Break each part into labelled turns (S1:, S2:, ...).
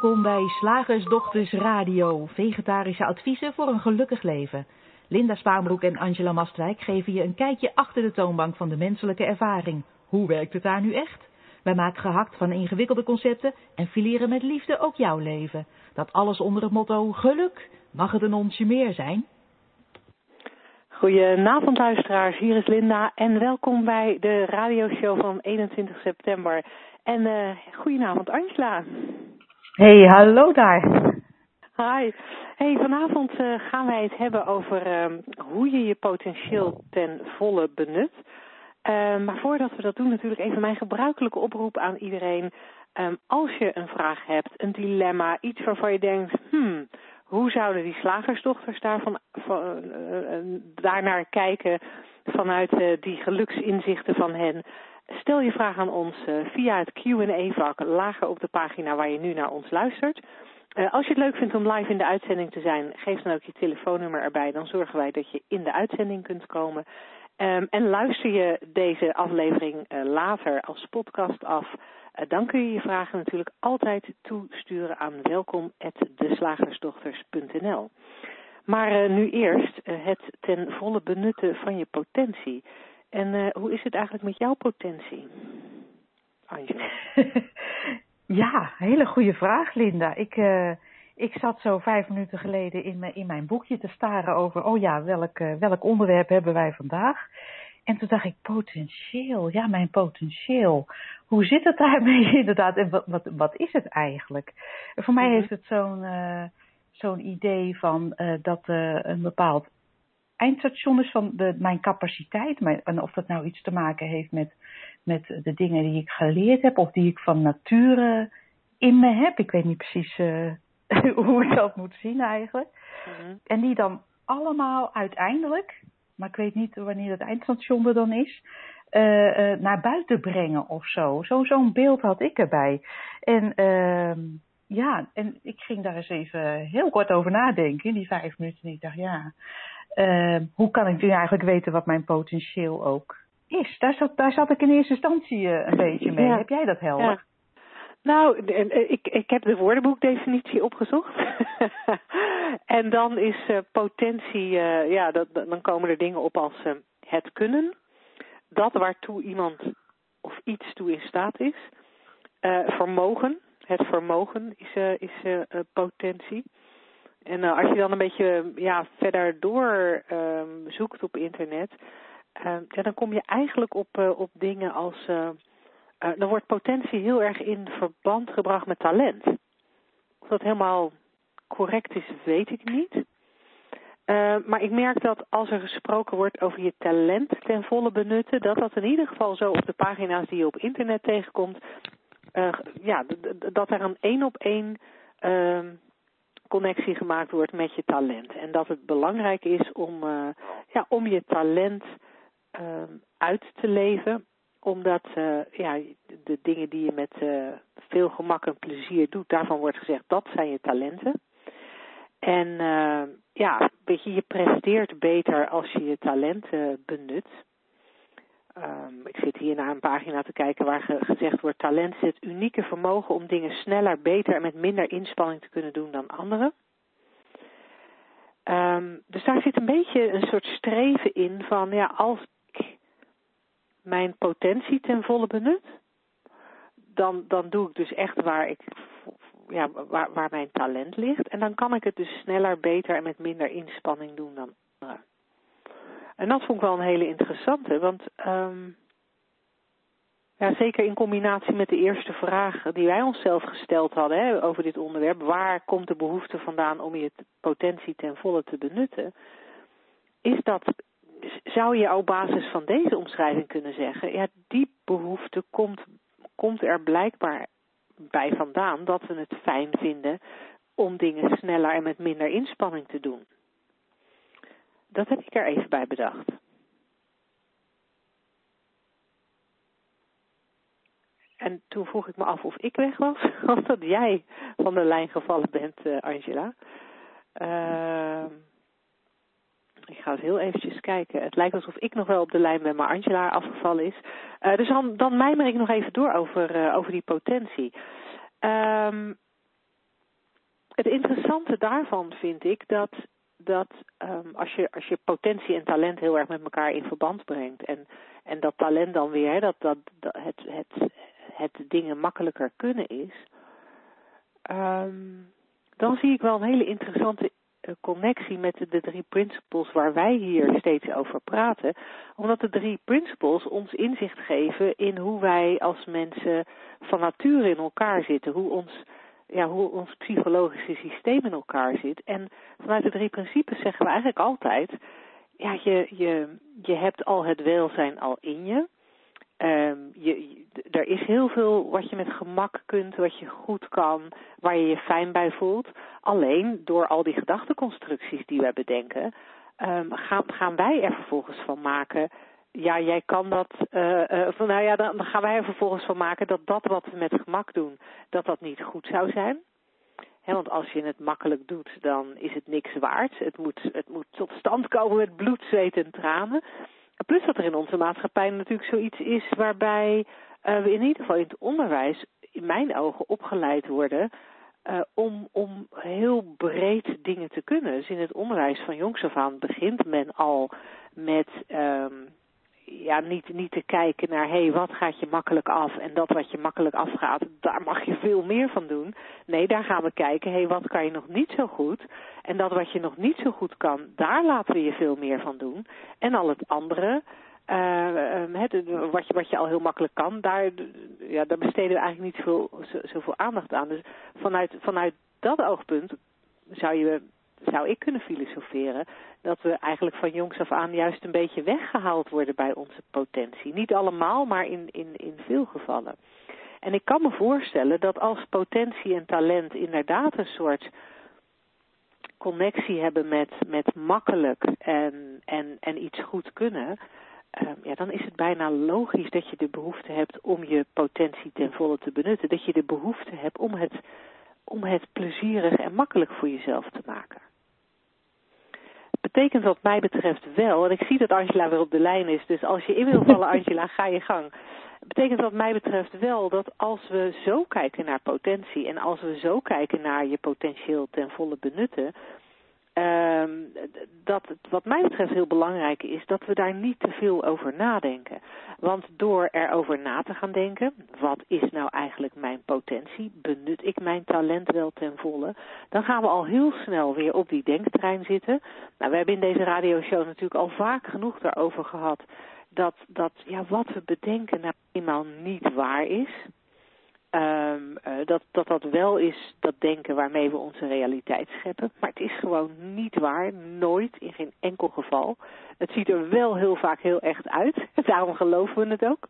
S1: Welkom bij Slagersdochters Radio, vegetarische adviezen voor een gelukkig leven. Linda Spaanbroek en Angela Mastwijk geven je een kijkje achter de toonbank van de menselijke ervaring. Hoe werkt het daar nu echt? Wij maken gehakt van ingewikkelde concepten en fileren met liefde ook jouw leven. Dat alles onder het motto geluk. Mag het een onsje meer zijn?
S2: Goedenavond luisteraars, hier is Linda en welkom bij de radioshow van 21 september. En uh, goedenavond Angela.
S3: Hey, hallo daar.
S2: Hi. Hey, vanavond uh, gaan wij het hebben over uh, hoe je je potentieel ten volle benut. Uh, maar voordat we dat doen, natuurlijk even mijn gebruikelijke oproep aan iedereen. Um, als je een vraag hebt, een dilemma, iets waarvan je denkt, hmm, hoe zouden die slagersdochters daarvan, van, uh, daarnaar kijken vanuit uh, die geluksinzichten van hen? Stel je vraag aan ons via het Q&A-vak lager op de pagina waar je nu naar ons luistert. als je het leuk vindt om live in de uitzending te zijn, geef dan ook je telefoonnummer erbij. Dan zorgen wij dat je in de uitzending kunt komen. Um, en luister je deze aflevering later als podcast af, dan kun je je vragen natuurlijk altijd toesturen aan welkom@deslagersdochters.nl. Maar uh, nu eerst het ten volle benutten van je potentie. En hoe is het eigenlijk met jouw potentie, Angela?
S3: ja, hele goede vraag, Linda. Ik ik zat zo vijf minuten geleden in mijn, in mijn boekje te staren over, oh ja, welk, welk onderwerp hebben wij vandaag? En toen dacht ik, potentieel, ja, mijn potentieel. Hoe zit het daarmee inderdaad? En wat, wat, wat is het eigenlijk? voor mij heeft het zo'n uh, zo'n idee van uh, dat een bepaald eindstation is van de, mijn capaciteit. Mijn, en of dat nou iets te maken heeft met, met de dingen die ik geleerd heb of die ik van nature in me heb. Ik weet niet precies hoe ik dat moet zien eigenlijk. Mm-hmm. En die dan allemaal uiteindelijk, maar ik weet niet wanneer het eindstation er dan is, uh, uh, naar buiten brengen of zo. zo Zo'n beeld had ik erbij. En uh, ja, en ik ging daar eens even heel kort over nadenken in die vijf minuten. En ik dacht, ja, ehm, hoe kan ik nu eigenlijk weten wat mijn potentieel ook is? Daar zat, daar zat ik in eerste instantie eh, een beetje mee. Heb jij dat helder?
S2: Ja. Nou, ik, ik heb de woordenboekdefinitie opgezocht. en dan is uh, potentie, uh, ja, dat, dan komen er dingen op als uh, het kunnen. Dat waartoe iemand of iets toe in staat is. vermogen, het vermogen is, is potentie. En als je dan een beetje ja, verder door ehm, zoekt op internet, ja, dan kom je eigenlijk op, op dingen als uh, dan wordt potentie heel erg in verband gebracht met talent. Of dat helemaal correct is, weet ik niet. Uh, maar ik merk dat als er gesproken wordt over je talent ten volle benutten, dat dat in ieder geval zo op de pagina's die je op internet tegenkomt, uh, ja, dat er een één op één ehm, connectie gemaakt wordt met je talent. En dat het belangrijk is om, ja, om je talent ehm, uit te leven omdat uh, ja, de dingen die je met veel gemak en plezier doet, daarvan wordt gezegd dat zijn je talenten. En ja, weet je presteert beter als je je talenten benut. Um, ik zit hier naar een pagina te kijken waar ge gezegd wordt: talent is het unieke vermogen om dingen sneller, beter en met minder inspanning te kunnen doen dan anderen. Um, dus daar zit een beetje een soort streven in van ja, als mijn potentie ten volle benut, dan, dan doe ik dus echt waar, ik, ja, waar, waar mijn talent ligt. En dan kan ik het dus sneller, beter en met minder inspanning doen dan anderen. En dat vond ik wel een hele interessante, want um, ja, zeker in combinatie met de eerste vraag die wij onszelf gesteld hadden hè, over dit onderwerp, waar komt de behoefte vandaan om je potentie ten volle te benutten, is dat zou je op basis van deze omschrijving kunnen zeggen, ja, die behoefte komt, komt er blijkbaar bij vandaan dat we het fijn vinden om dingen sneller en met minder inspanning te doen. Dat heb ik er even bij bedacht. En toen vroeg ik me af of ik weg was, of dat jij van de lijn gevallen bent, uh, Angela. Uh, ik ga eens heel eventjes kijken. Het lijkt alsof ik nog wel op de lijn ben, maar Angela afgevallen is. Uh, dus dan, dan mijmer ik nog even door over, uh, over die potentie. Um, het interessante daarvan vind ik dat, dat um, als, je, als je potentie en talent heel erg met elkaar in verband brengt. En, en dat talent dan weer, dat, dat, dat het, het, het dingen makkelijker kunnen is. Um, dan zie ik wel een hele interessante eh, connectie met de, de drie principles waar wij hier steeds over praten. Omdat de drie principles ons inzicht geven in hoe wij als mensen van nature in elkaar zitten. Hoe ons, ja, hoe ons psychologische systeem in elkaar zit. En vanuit de drie principes zeggen we eigenlijk altijd, ja, je, je, je hebt al het welzijn al in je. Um, je, er is heel veel wat je met gemak kunt, wat je goed kan, waar je je fijn bij voelt. Alleen door al die gedachteconstructies die we bedenken, um, gaan, gaan wij er vervolgens van maken. Ja, jij kan dat. Uh, van, nou ja, dan, gaan wij er vervolgens van maken dat dat wat we met gemak doen, dat dat niet goed zou zijn. Want als je het makkelijk doet, dan is het niks waard. Het moet, het moet tot stand komen met bloed, zweet en tranen. Plus dat er in onze maatschappij natuurlijk zoiets is waarbij uh, we in ieder geval in het onderwijs, in mijn ogen, opgeleid worden om, om heel breed dingen te kunnen. Dus in het onderwijs van jongs af aan begint men al met um, ja, niet, niet te kijken naar, hé, hey, wat gaat je makkelijk af? En dat wat je makkelijk afgaat, daar mag je veel meer van doen. Nee, daar gaan we kijken, hé, hey, wat kan je nog niet zo goed? En dat wat je nog niet zo goed kan, daar laten we je veel meer van doen. En al het andere, uh, het, wat, je, wat je al heel makkelijk kan, daar, ja, daar besteden we eigenlijk niet veel, zoveel aandacht aan. Dus vanuit, vanuit dat oogpunt zou je zou ik kunnen filosoferen, dat we eigenlijk van jongs af aan juist een beetje weggehaald worden bij onze potentie. Niet allemaal, maar in, in, in veel gevallen. En ik kan me voorstellen dat als potentie en talent inderdaad een soort connectie hebben met, met makkelijk en, en, en iets goed kunnen, uh, ja, dan is het bijna logisch dat je de behoefte hebt om je potentie ten volle te benutten. Dat je de behoefte hebt om het, om het plezierig en makkelijk voor jezelf te maken betekent wat mij betreft wel, en ik zie dat Angela weer op de lijn is, dus als je in wil vallen Angela, ga je gang. Het betekent wat mij betreft wel dat als we zo kijken naar potentie en als we zo kijken naar je potentieel ten volle benutten, uh, dat wat mij betreft heel belangrijk is dat we daar niet te veel over nadenken. Want door erover na te gaan denken, wat is nou eigenlijk mijn potentie? Benut ik mijn talent wel ten volle? Dan gaan we al heel snel weer op die denktrein zitten. Nou, we hebben in deze radioshow natuurlijk al vaak genoeg daarover gehad dat, dat ja, wat we bedenken nou eenmaal niet waar is. Um, uh, dat, dat dat wel is dat denken waarmee we onze realiteit scheppen. Maar het is gewoon niet waar. Nooit, in geen enkel geval. Het ziet er wel heel vaak heel echt uit. Daarom geloven we het ook.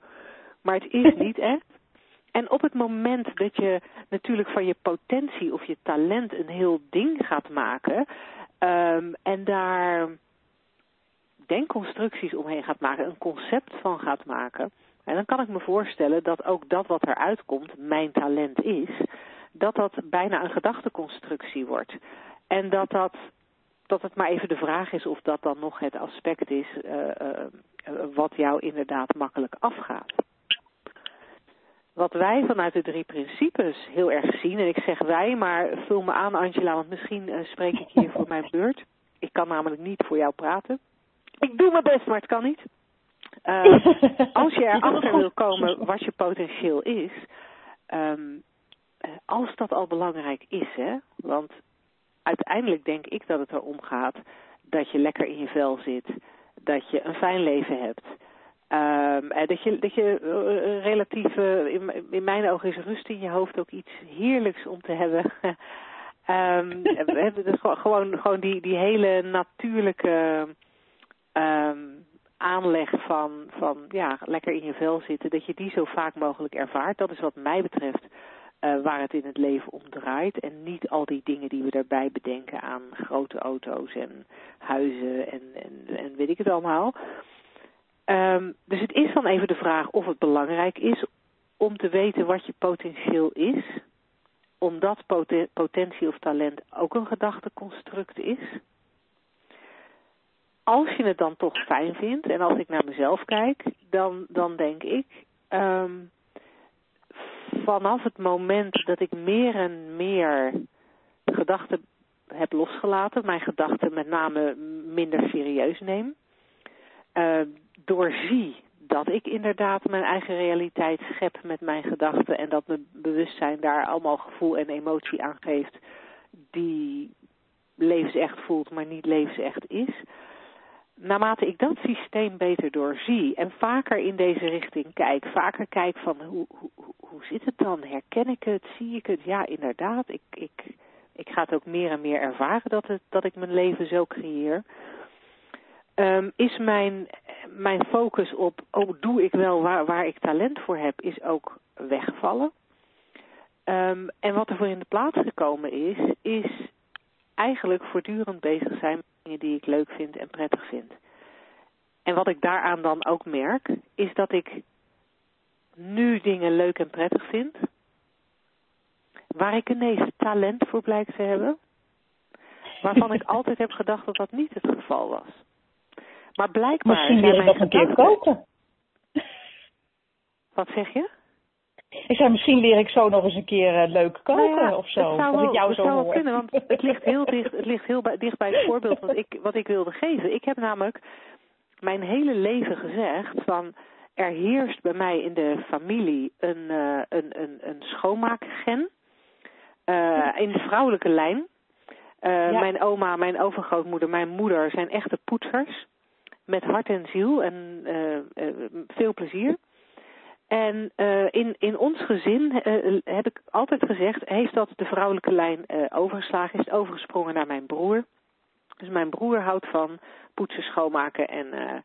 S2: Maar het is niet echt. En op het moment dat je natuurlijk van je potentie of je talent een heel ding gaat maken. Um, en daar denkconstructies omheen gaat maken, een concept van gaat maken en dan kan ik me voorstellen dat ook dat wat eruit komt, mijn talent is, dat dat bijna een gedachteconstructie wordt. En dat dat dat het maar even de vraag is of dat dan nog het aspect is uh, uh, wat jou inderdaad makkelijk afgaat. Wat wij vanuit de drie principes heel erg zien, en ik zeg wij, maar vul me aan Angela, want misschien spreek ik hier voor mijn beurt. Ik kan namelijk niet voor jou praten. Ik doe mijn best, maar het kan niet. Uh, als je erachter wil komen wat je potentieel is, um, als dat al belangrijk is, hè, want uiteindelijk denk ik dat het erom gaat dat je lekker in je vel zit, dat je een fijn leven hebt. Um, dat je, dat je uh, relatief, uh, in, in, mijn ogen is rust in je hoofd ook iets heerlijks om te hebben. um, we hebben dus gewoon, gewoon die, die hele natuurlijke um, aanleg van, van ja, lekker in je vel zitten, dat je die zo vaak mogelijk ervaart. Dat is wat mij betreft uh, waar het in het leven om draait. En niet al die dingen die we daarbij bedenken aan grote auto's en huizen en, en, weet ik het allemaal. Um, dus het is dan even de vraag of het belangrijk is om te weten wat je potentieel is. Omdat potentie of talent ook een gedachteconstruct is als je het dan toch fijn vindt, en als ik naar mezelf kijk, dan, dan denk ik, um, vanaf het moment dat ik meer en meer gedachten heb losgelaten, mijn gedachten met name minder serieus neem. Uh, doorzie dat ik inderdaad mijn eigen realiteit schep met mijn gedachten en dat mijn bewustzijn daar allemaal gevoel en emotie aan geeft die levensecht voelt, maar niet levensecht is. Naarmate ik dat systeem beter doorzie en vaker in deze richting kijk, vaker kijk van hoe, hoe, hoe zit het dan? Herken ik het? Zie ik het? Ja, inderdaad. Ik, ik, ik ga het ook meer en meer ervaren dat, het, dat ik mijn leven zo creëer. Um, is mijn, mijn focus op, oh, doe ik wel waar, waar ik talent voor heb, is ook weggevallen. Um, en wat er voor in de plaats gekomen is, is eigenlijk voortdurend bezig zijn dingen die ik leuk vind en prettig vind. En wat ik daaraan dan ook merk, is dat ik nu dingen leuk en prettig vind, waar ik ineens talent voor blijk te hebben, waarvan ik altijd heb gedacht dat dat niet het geval was. Maar blijkbaar.
S3: Misschien wil je nog een keer koken.
S2: Wat zeg je?
S3: Ik zei, misschien leer ik zo nog eens een keer uh, leuk koken
S2: nou ja,
S3: of zo.
S2: Het zou wel,
S3: ik jou
S2: het
S3: zo
S2: zou wel kunnen, want het ligt heel dicht, het ligt heel bij, dicht bij het voorbeeld wat ik, wat ik wilde geven. Ik heb namelijk mijn hele leven gezegd van er heerst bij mij in de familie een, uh, een, een, een schoonmaakgen uh, in de vrouwelijke lijn.
S3: Ja.
S2: Mijn oma, mijn overgrootmoeder, mijn moeder zijn echte poetsers. Met hart en ziel en veel plezier. En uh, in, in ons gezin uh, heb ik altijd gezegd, heeft dat de vrouwelijke lijn uh, overgeslagen, is het overgesprongen naar mijn broer. Dus mijn broer houdt van poetsen, schoonmaken en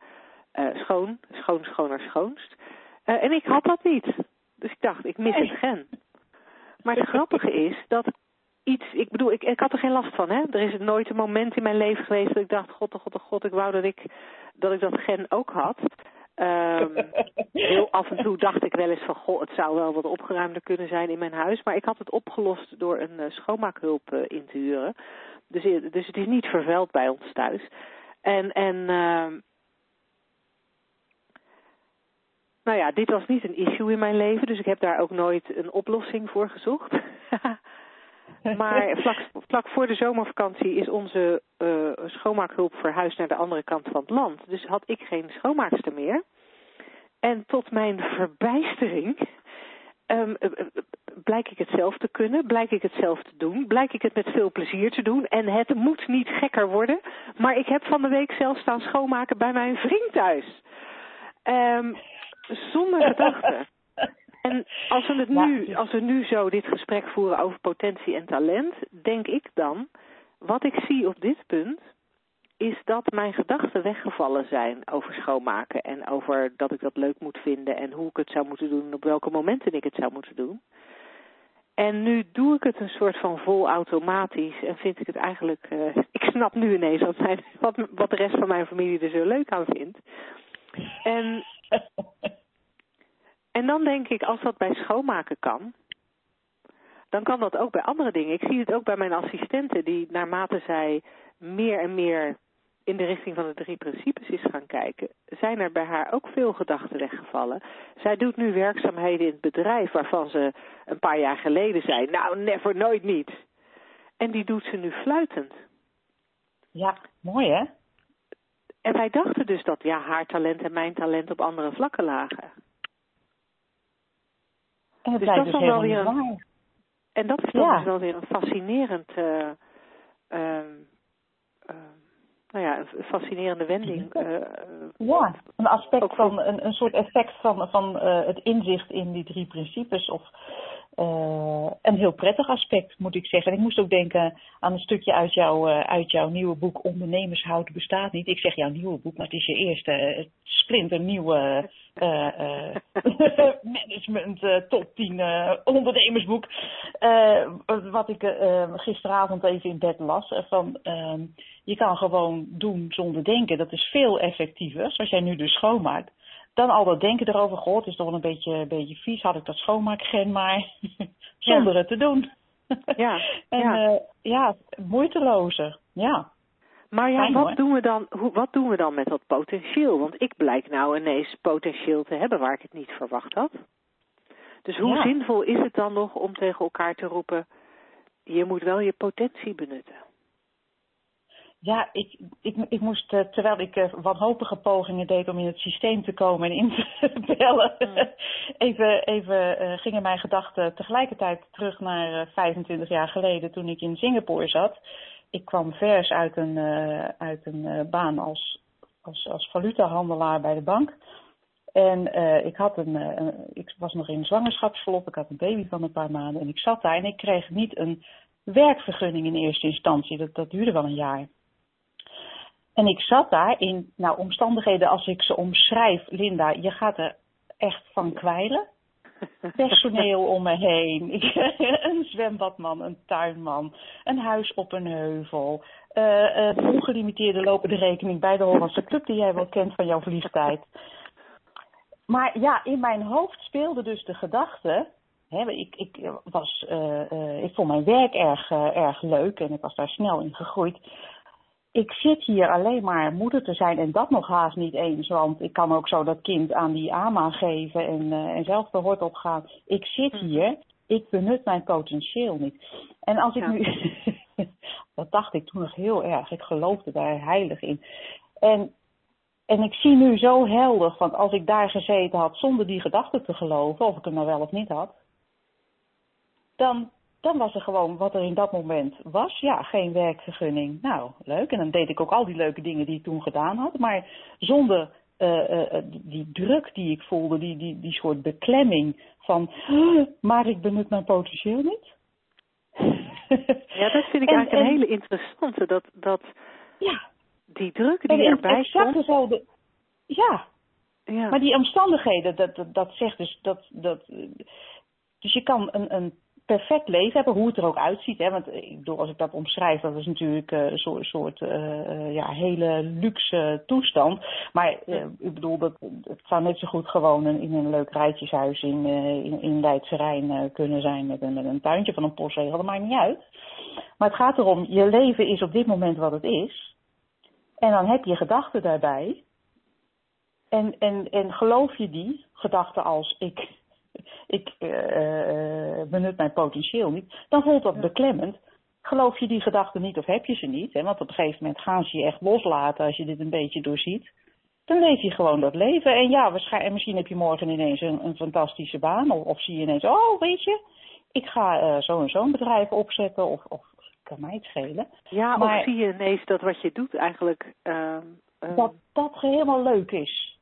S2: schoon, schoon, schoner, schoonst. En ik had dat niet. Dus ik dacht, ik mis het gen. Maar het grappige is dat iets, ik bedoel, ik, ik had er geen last van, hè. Er is nooit een moment in mijn leven geweest dat ik dacht, god, oh god, oh god, ik wou dat ik dat, ik dat gen ook had. Um, heel af en toe dacht ik wel eens van, goh, het zou wel wat opgeruimder kunnen zijn in mijn huis. Maar ik had het opgelost door een uh, schoonmaakhulp uh, in te huren. Dus, dus het is niet vervuild bij ons thuis. En, en uh, nou ja, dit was niet een issue in mijn leven. Dus ik heb daar ook nooit een oplossing voor gezocht. maar vlak, vlak voor de zomervakantie is onze uh, schoonmaakhulp verhuisd naar de andere kant van het land. Dus had ik geen schoonmaakster meer. En tot mijn verbijstering um, blijk ik het zelf te kunnen, blijk ik het zelf te doen, blijk ik het met veel plezier te doen. En het moet niet gekker worden, maar ik heb van de week zelf staan schoonmaken bij mijn vriend thuis. Um, zonder gedachten. En als we, het nu, als we nu zo dit gesprek voeren over potentie en talent, denk ik dan, wat ik zie op dit punt, is dat mijn gedachten weggevallen zijn over schoonmaken en over dat ik dat leuk moet vinden en hoe ik het zou moeten doen en op welke momenten ik het zou moeten doen. En nu doe ik het een soort van vol automatisch en vind ik het eigenlijk, uh, ik snap nu ineens wat, mijn, wat, wat de rest van mijn familie er zo leuk aan vindt. En en dan denk ik, als dat bij schoonmaken kan, dan kan dat ook bij andere dingen. Ik zie het ook bij mijn assistenten, die naarmate zij meer en meer in de richting van de drie principes is gaan kijken, zijn er bij haar ook veel gedachten weggevallen. Zij doet nu werkzaamheden in het bedrijf waarvan ze een paar jaar geleden zei, nou, never, nooit niet. En die doet ze nu fluitend.
S3: Ja, mooi hè?
S2: En wij dachten dus dat ja, haar talent en mijn talent op andere vlakken lagen.
S3: En het
S2: Dus
S3: blijkt
S2: dat
S3: dus
S2: is dan wel
S3: helemaal
S2: weer een-
S3: waar.
S2: En dat is dan
S3: Ja.
S2: dus wel weer een fascinerend, uh, uh, uh, nou ja, een fascinerende wending. Uh,
S3: Ja, een aspect
S2: Ook
S3: van, een, een soort effect van, van uh, het inzicht in die drie principes. Of uh, een heel prettig aspect, moet ik zeggen. En ik moest ook denken aan een stukje uit, jou, uh, uit jouw nieuwe boek Ondernemershout bestaat niet. Ik zeg jouw nieuwe boek, maar het is je eerste uh, splinternieuwe uh, management top 10 uh, ondernemersboek. Wat ik gisteravond even in bed las. Van, uh, je kan gewoon doen zonder denken. Dat is veel effectiever, zoals jij nu dus schoonmaakt. Dan al dat denken erover, goh, het is toch wel een beetje, een beetje vies. Had ik dat schoonmaakgen maar zonder
S2: Ja.
S3: het te doen.
S2: Ja,
S3: en
S2: ja.
S3: ja, ja moeitelozer. Ja.
S2: Maar ja,
S3: Fijn,
S2: wat
S3: hoor.
S2: doen, we dan, hoe, wat doen we dan met dat potentieel? Want ik blijk nou ineens potentieel te hebben waar ik het niet verwacht had. Dus hoe
S3: Ja.
S2: zinvol is het dan nog om tegen elkaar te roepen... je moet wel je potentie benutten.
S3: Ja, ik, ik, ik moest, uh, terwijl ik uh, wanhopige pogingen deed om in het systeem te komen en in te bellen, mm. even, even uh, gingen mijn gedachten tegelijkertijd terug naar 25 jaar geleden toen ik in Singapore zat. Ik kwam vers uit een, uit een baan als, als, als valutahandelaar bij de bank. En ik, had een, ik was nog in zwangerschapsverlof, ik had een baby van een paar maanden en ik zat daar en ik kreeg niet een werkvergunning in eerste instantie. Dat, dat duurde wel een jaar. En ik zat daar in nou, omstandigheden, als ik ze omschrijf, Linda, je gaat er echt van kwijlen. Personeel om me heen, een zwembadman, een tuinman, een huis op een heuvel, uh, een ongelimiteerde lopende rekening bij de Hollandse Club die jij wel kent van jouw vliegtijd. Maar ja, in mijn hoofd speelde dus de gedachte, hè, ik, ik, was, uh, uh, ik vond mijn werk erg, erg leuk en ik was daar snel in gegroeid ik zit hier alleen maar moeder te zijn en dat nog haast niet eens. Want ik kan ook zo dat kind aan die AMA geven en, uh, en zelf de hort opgaan. Ik zit mhm. hier, ik benut mijn potentieel niet. En als ik nu, dat dacht ik toen nog heel erg, ik geloofde daar heilig in. En, en ik zie nu zo helder van als ik daar gezeten had zonder die gedachte te geloven, of ik hem nou wel of niet had, dan, dan was er gewoon wat er in dat moment was. Ja, geen werkvergunning. Nou, leuk. En dan deed ik ook al die leuke dingen die ik toen gedaan had. Maar zonder uh, uh, die druk die ik voelde, die, die, die soort beklemming van, maar ik benut mijn potentieel niet.
S2: Ja, dat vind ik en, eigenlijk een hele interessante. Dat, dat ja. die druk die en, erbij komt.
S3: Zo de, ja. ja, maar die omstandigheden, dat, dat, dat zegt dus dat, dat. Dus je kan een, een perfect leven hebben, hoe het er ook uitziet. Hè? Want ik bedoel, als ik dat omschrijf, dat is natuurlijk uh, een soort, soort uh, ja, hele luxe toestand. Maar uh, ik bedoel, dat, het zou net zo goed gewoon een, in een leuk rijtjeshuis in, in, in Leidse Rijn kunnen zijn met een, met een tuintje van een postzegel. Dat maakt niet uit. Maar het gaat erom, je leven is op dit moment wat het is. En dan heb je gedachten daarbij. En, en, en geloof je die gedachten als ik ik uh, benut mijn potentieel niet, dan voelt dat beklemmend. Geloof je die gedachten niet of heb je ze niet? Hè? Want op een gegeven moment gaan ze je echt loslaten als je dit een beetje doorziet. Dan leef je gewoon dat leven. En ja, waarschijnlijk, misschien heb je morgen ineens een, een fantastische baan. Of, of, zie je ineens, oh weet je, ik ga uh, zo en zo'n bedrijf opzetten. Of, of kan mij het schelen.
S2: Ja, maar, of zie je ineens dat wat je doet eigenlijk... Uh,
S3: dat dat helemaal leuk is.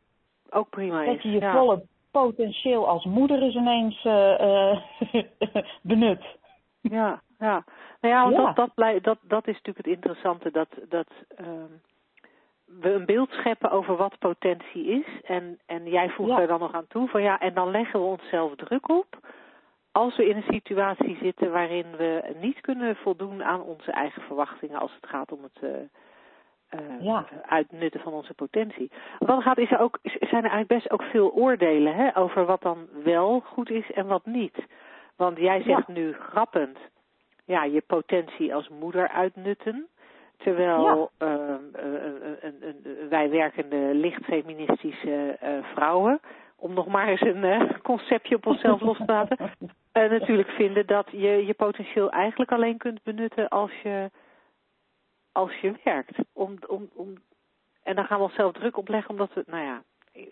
S2: Ook prima
S3: is. Dat je je volle potentieel als moeder is ineens uh, benut.
S2: Ja, ja. Nou ja, want ja. Dat, dat, dat, dat is natuurlijk het interessante, dat, dat uh, we een beeld scheppen over wat potentie is. En, en jij voegt er dan nog aan toe van ja, en dan leggen we onszelf druk op als we in een situatie zitten waarin we niet kunnen voldoen aan onze eigen verwachtingen als het gaat om het uh, uh, ja. uitnutten van onze potentie. Wat gaat is er ook, zijn er eigenlijk best ook veel oordelen hè, over wat dan wel goed is en wat niet. Want jij zegt nu grappend, ja, je potentie als moeder uitnutten. Terwijl ja. uh, wij werkende licht feministische vrouwen, om nog maar eens een conceptje op onszelf los te laten, natuurlijk vinden dat je je potentieel eigenlijk alleen kunt benutten als je als je werkt. Om, om, om, en dan gaan we onszelf druk opleggen omdat we, nou ja,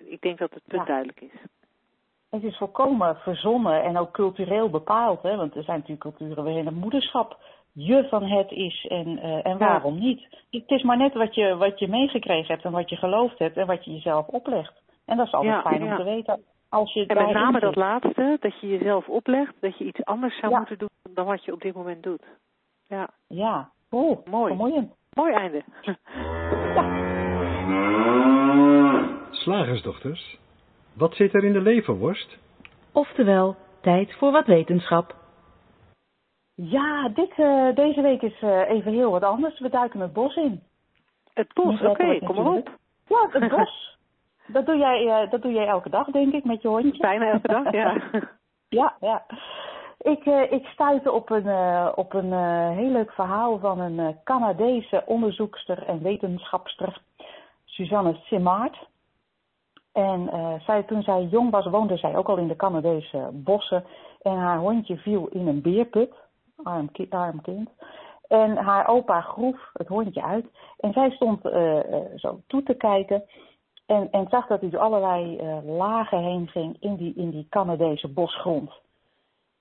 S2: ik denk dat het punt duidelijk is.
S3: Het is volkomen verzonnen en ook cultureel bepaald. Hè? Want er zijn natuurlijk culturen waarin het moederschap je van het is en, uh, en waarom niet. Het is maar net wat je, wat je meegekregen hebt en wat je geloofd hebt en wat je jezelf oplegt. En dat is altijd fijn om te weten. Als je
S2: en met name dat laatste, dat je jezelf oplegt, dat je iets anders zou moeten doen dan wat je op dit moment doet. Ja.
S3: Ja, Oh, mooi. Mooi,
S2: mooi einde.
S4: Slagersdochters, wat zit er in de leverworst?
S1: Oftewel, tijd voor wat wetenschap.
S3: Ja, dit, uh, deze week is uh, even heel wat anders. We duiken het bos in.
S2: Het bos, oké, okay, kom maar op.
S3: Ja, het bos. dat, doe jij, uh, dat doe jij elke dag, denk ik, met je hondje.
S2: Bijna elke dag, ja.
S3: ja, ja. Ik, uh, ik stuitte op een, uh, op een uh, heel leuk verhaal van een Canadese onderzoekster en wetenschapster, Suzanne Simard. En zij, toen zij jong was, woonde zij ook al in de Canadese bossen. En haar hondje viel in een beerput. arm, arm kind. En haar opa groef het hondje uit. En zij stond zo toe te kijken. En, en zag dat hij door allerlei lagen heen ging in die, in die Canadese bosgrond.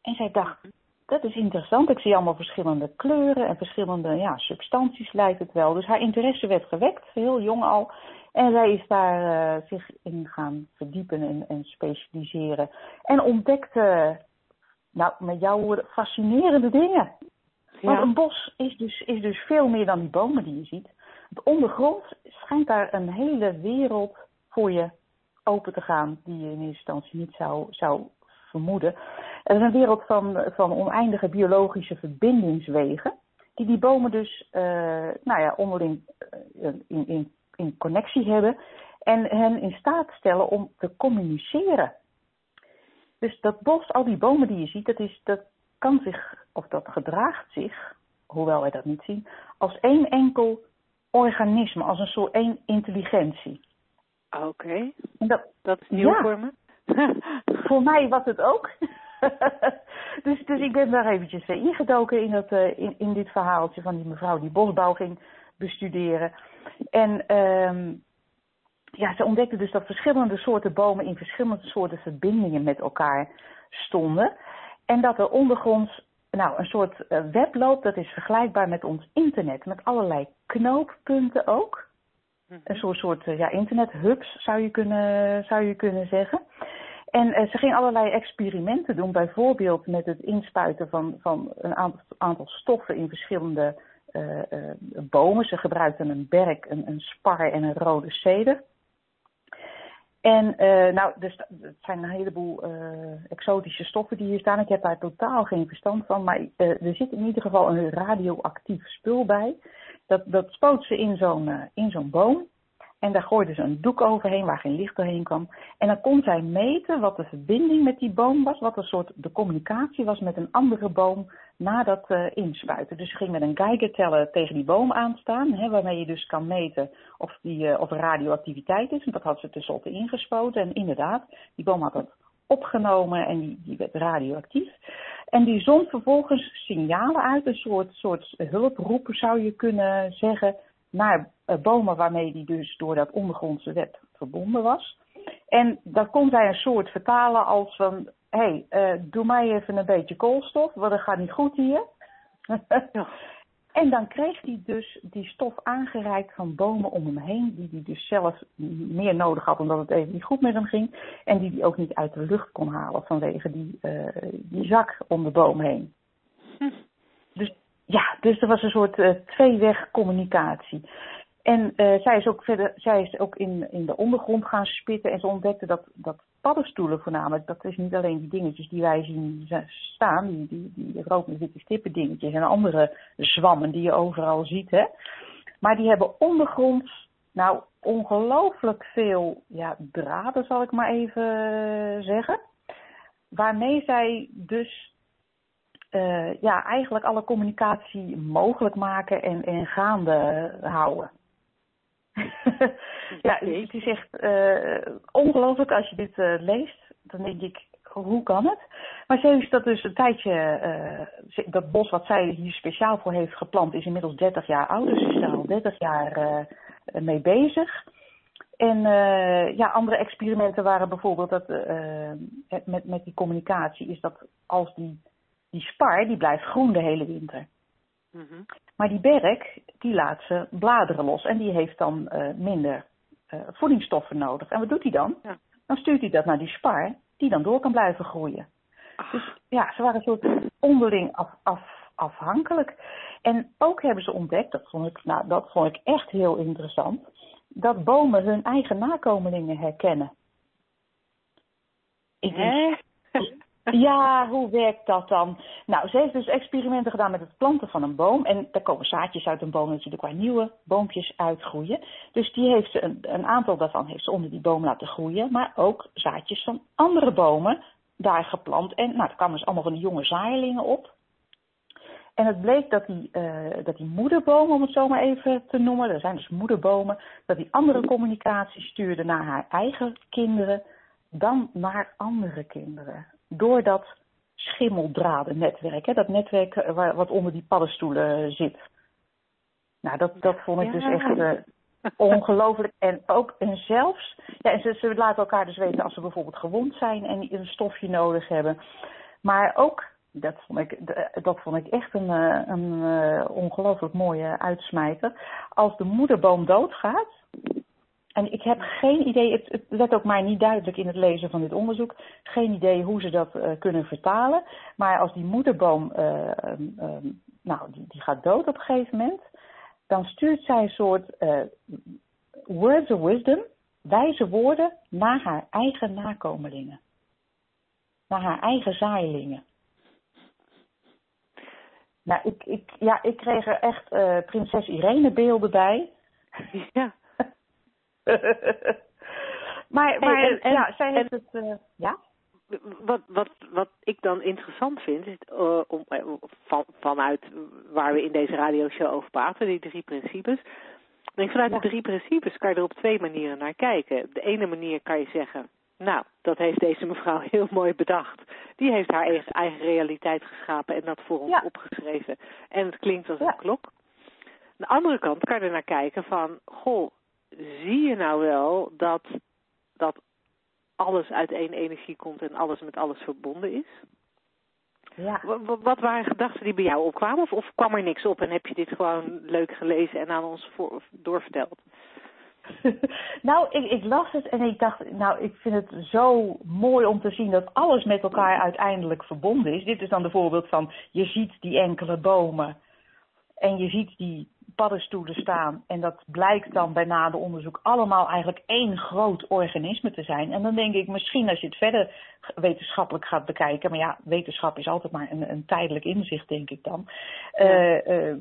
S3: En zij dacht, dat is interessant. Ik zie allemaal verschillende kleuren en verschillende ja, substanties lijkt het wel. Dus haar interesse werd gewekt, heel jong al. En zij is daar uh, zich in gaan verdiepen en, en specialiseren. En ontdekte, nou met jouw woorden, fascinerende dingen. Ja. Want een bos is dus, is dus veel meer dan die bomen die je ziet. Want ondergrond schijnt daar een hele wereld voor je open te gaan die je in eerste instantie niet zou, zou vermoeden. Het is een wereld van, van oneindige biologische verbindingswegen. Die die bomen dus uh, nou ja, onderling uh, in, in, in connectie hebben. En hen in staat stellen om te communiceren. Dus dat bos, al die bomen die je ziet, dat, is, dat kan zich, of dat gedraagt zich, hoewel wij dat niet zien, als één enkel organisme, als een soort één intelligentie.
S2: Oké, okay. dat, dat is nieuw
S3: ja.
S2: voor me.
S3: voor mij was het ook. dus, dus ik ben daar eventjes ingedoken in, dat, uh, in, in dit verhaaltje van die mevrouw die bosbouw ging bestuderen. En um, ja, ze ontdekte dus dat verschillende soorten bomen in verschillende soorten verbindingen met elkaar stonden. En dat er ondergronds nou, een soort uh, web loopt, dat is vergelijkbaar met ons internet, met allerlei knooppunten ook. Mm-hmm. Een soort, soort ja, internethubs zou je kunnen, zou je kunnen zeggen. En uh, ze ging allerlei experimenten doen, bijvoorbeeld met het inspuiten van, van een aantal, aantal stoffen in verschillende uh, uh, bomen. Ze gebruikten een berk, een, een spar en een rode ceder. En uh, nou, dus, het zijn een heleboel exotische stoffen die hier staan. Ik heb daar totaal geen verstand van, maar er zit in ieder geval een radioactief spul bij. Dat, dat spoot ze in zo'n in zo'n boom. En daar gooiden ze een doek overheen waar geen licht doorheen kwam. En dan kon zij meten wat de verbinding met die boom was, wat een soort de communicatie was met een andere boom na dat uh. Dus ze ging met een geigerteller tegen die boom aanstaan, hè, waarmee je dus kan meten of, die, uh, of er radioactiviteit is. En dat had ze tenslotte ingespoten. En inderdaad, die boom had dat opgenomen en die, die werd radioactief. En die zond vervolgens signalen uit, een soort, soort hulproepen zou je kunnen zeggen, naar uh, bomen waarmee die dus door dat ondergrondse web verbonden was. En dat kon zij een soort vertalen als van, hé, hey, uh, doe mij even een beetje koolstof, want dat gaat niet goed hier. En dan kreeg hij dus die stof aangereikt van bomen om hem heen, die hij dus zelf meer nodig had omdat het even niet goed met hem ging. En die hij ook niet uit de lucht kon halen vanwege die, uh, die zak om de boom heen. Ja, dus er was een soort uh, tweeweg communicatie. En uh, zij is ook verder, zij is ook in, in de ondergrond gaan spitten en ze ontdekte dat, dat paddenstoelen voornamelijk, dat is niet alleen die dingetjes die wij zien staan, die, die, die rood met witte stippen dingetjes en andere zwammen die je overal ziet, hè. Maar die hebben ondergronds, nou, ongelooflijk veel, ja, draden zal ik maar even zeggen. Waarmee zij dus uh, ja, eigenlijk alle communicatie mogelijk maken en, en gaande houden. ja, het is echt uh, ongelooflijk als je dit uh, leest. Dan denk ik, hoe kan het? Maar ze heeft dat dus een tijdje, dat bos wat zij hier speciaal voor heeft geplant, is inmiddels 30 jaar oud. Dus ze is daar al 30 jaar mee bezig. En ja, andere experimenten waren bijvoorbeeld dat met, met die communicatie, is dat als die die spar die blijft groen de hele winter. Mm-hmm. Maar die berk, die laat ze bladeren los en die heeft dan uh, minder uh, voedingsstoffen nodig. En wat doet hij dan? Ja. Dan stuurt hij dat naar die spar, die dan door kan blijven groeien. Ach. Dus ja, ze waren een soort onderling af, af, afhankelijk. En ook hebben ze ontdekt, dat vond, ik, nou, dat vond ik echt heel interessant, dat bomen hun eigen nakomelingen herkennen. Ik denk, ja, hoe werkt dat dan? Nou, ze heeft dus experimenten gedaan met het planten van een boom. En daar komen zaadjes uit een boom natuurlijk waar nieuwe boompjes uitgroeien. Dus die heeft ze een, een aantal daarvan heeft ze onder die boom laten groeien. Maar ook zaadjes van andere bomen daar geplant. En nou, er kwamen dus allemaal van die jonge zaailingen op. En het bleek dat die, uh, dat die moederbomen, om het zo maar even te noemen, er zijn dus moederbomen, dat die andere communicatie stuurde naar haar eigen kinderen dan naar andere kinderen doordat schimmeldradennetwerk. Hè? Dat netwerk eh, waar, wat onder die paddenstoelen zit. Nou, dat, dat vond ik dus echt eh, ongelooflijk. En ook, en zelfs, ja, en ze, ze laten elkaar dus weten als ze bijvoorbeeld gewond zijn en een stofje nodig hebben. Maar ook, dat vond ik, dat vond ik echt een, eh, een eh, ongelooflijk mooie uitsmijter. Als de moederboom doodgaat, en ik heb geen idee, het, het werd ook maar niet duidelijk in het lezen van dit onderzoek, geen idee hoe ze dat eh, kunnen vertalen. Maar als die moederboom, eh, ehm, ehm, nou, die, die gaat dood op een gegeven moment, dan stuurt zij een soort eh, words of wisdom, wijze woorden, naar haar eigen nakomelingen. Naar haar eigen zaailingen. Nou, ik, ik, ja, ik kreeg er echt prinses Irene beelden bij.
S2: Ja.
S3: maar maar
S2: en- en-
S3: ja, zij heeft het. eh, ja?
S2: Wat, wat, wat ik dan interessant vind, is, eh, om, eh, van, vanuit waar we in deze radioshow over praten, die drie principes. Ik denk, vanuit
S3: Ja.
S2: de drie principes kan je er op twee manieren naar kijken. De ene manier kan je zeggen, nou, dat heeft deze mevrouw heel mooi bedacht. Die heeft haar eigen, eigen realiteit geschapen en dat voor ons
S3: Ja.
S2: opgeschreven. En het klinkt als
S3: Ja.
S2: een klok. Aan de andere kant kan je er naar kijken van, goh, zie je nou wel dat, dat alles uit één energie komt en alles met alles verbonden is?
S3: Ja.
S2: Wa- wa- Wat waren gedachten die bij jou opkwamen? Of, of kwam er niks op en heb je dit gewoon leuk gelezen en aan ons voor, doorverteld?
S3: nou, ik, ik las het en ik dacht, nou, ik vind het zo mooi om te zien dat alles met elkaar uiteindelijk verbonden is. Dit is dan de voorbeeld van, je ziet die enkele bomen en je ziet die paddenstoelen staan. En dat blijkt dan bij nader onderzoek allemaal eigenlijk één groot organisme te zijn. En dan denk ik, misschien als je het verder wetenschappelijk gaat bekijken, maar ja, wetenschap is altijd maar een, een tijdelijk inzicht, denk ik dan. eh, eh,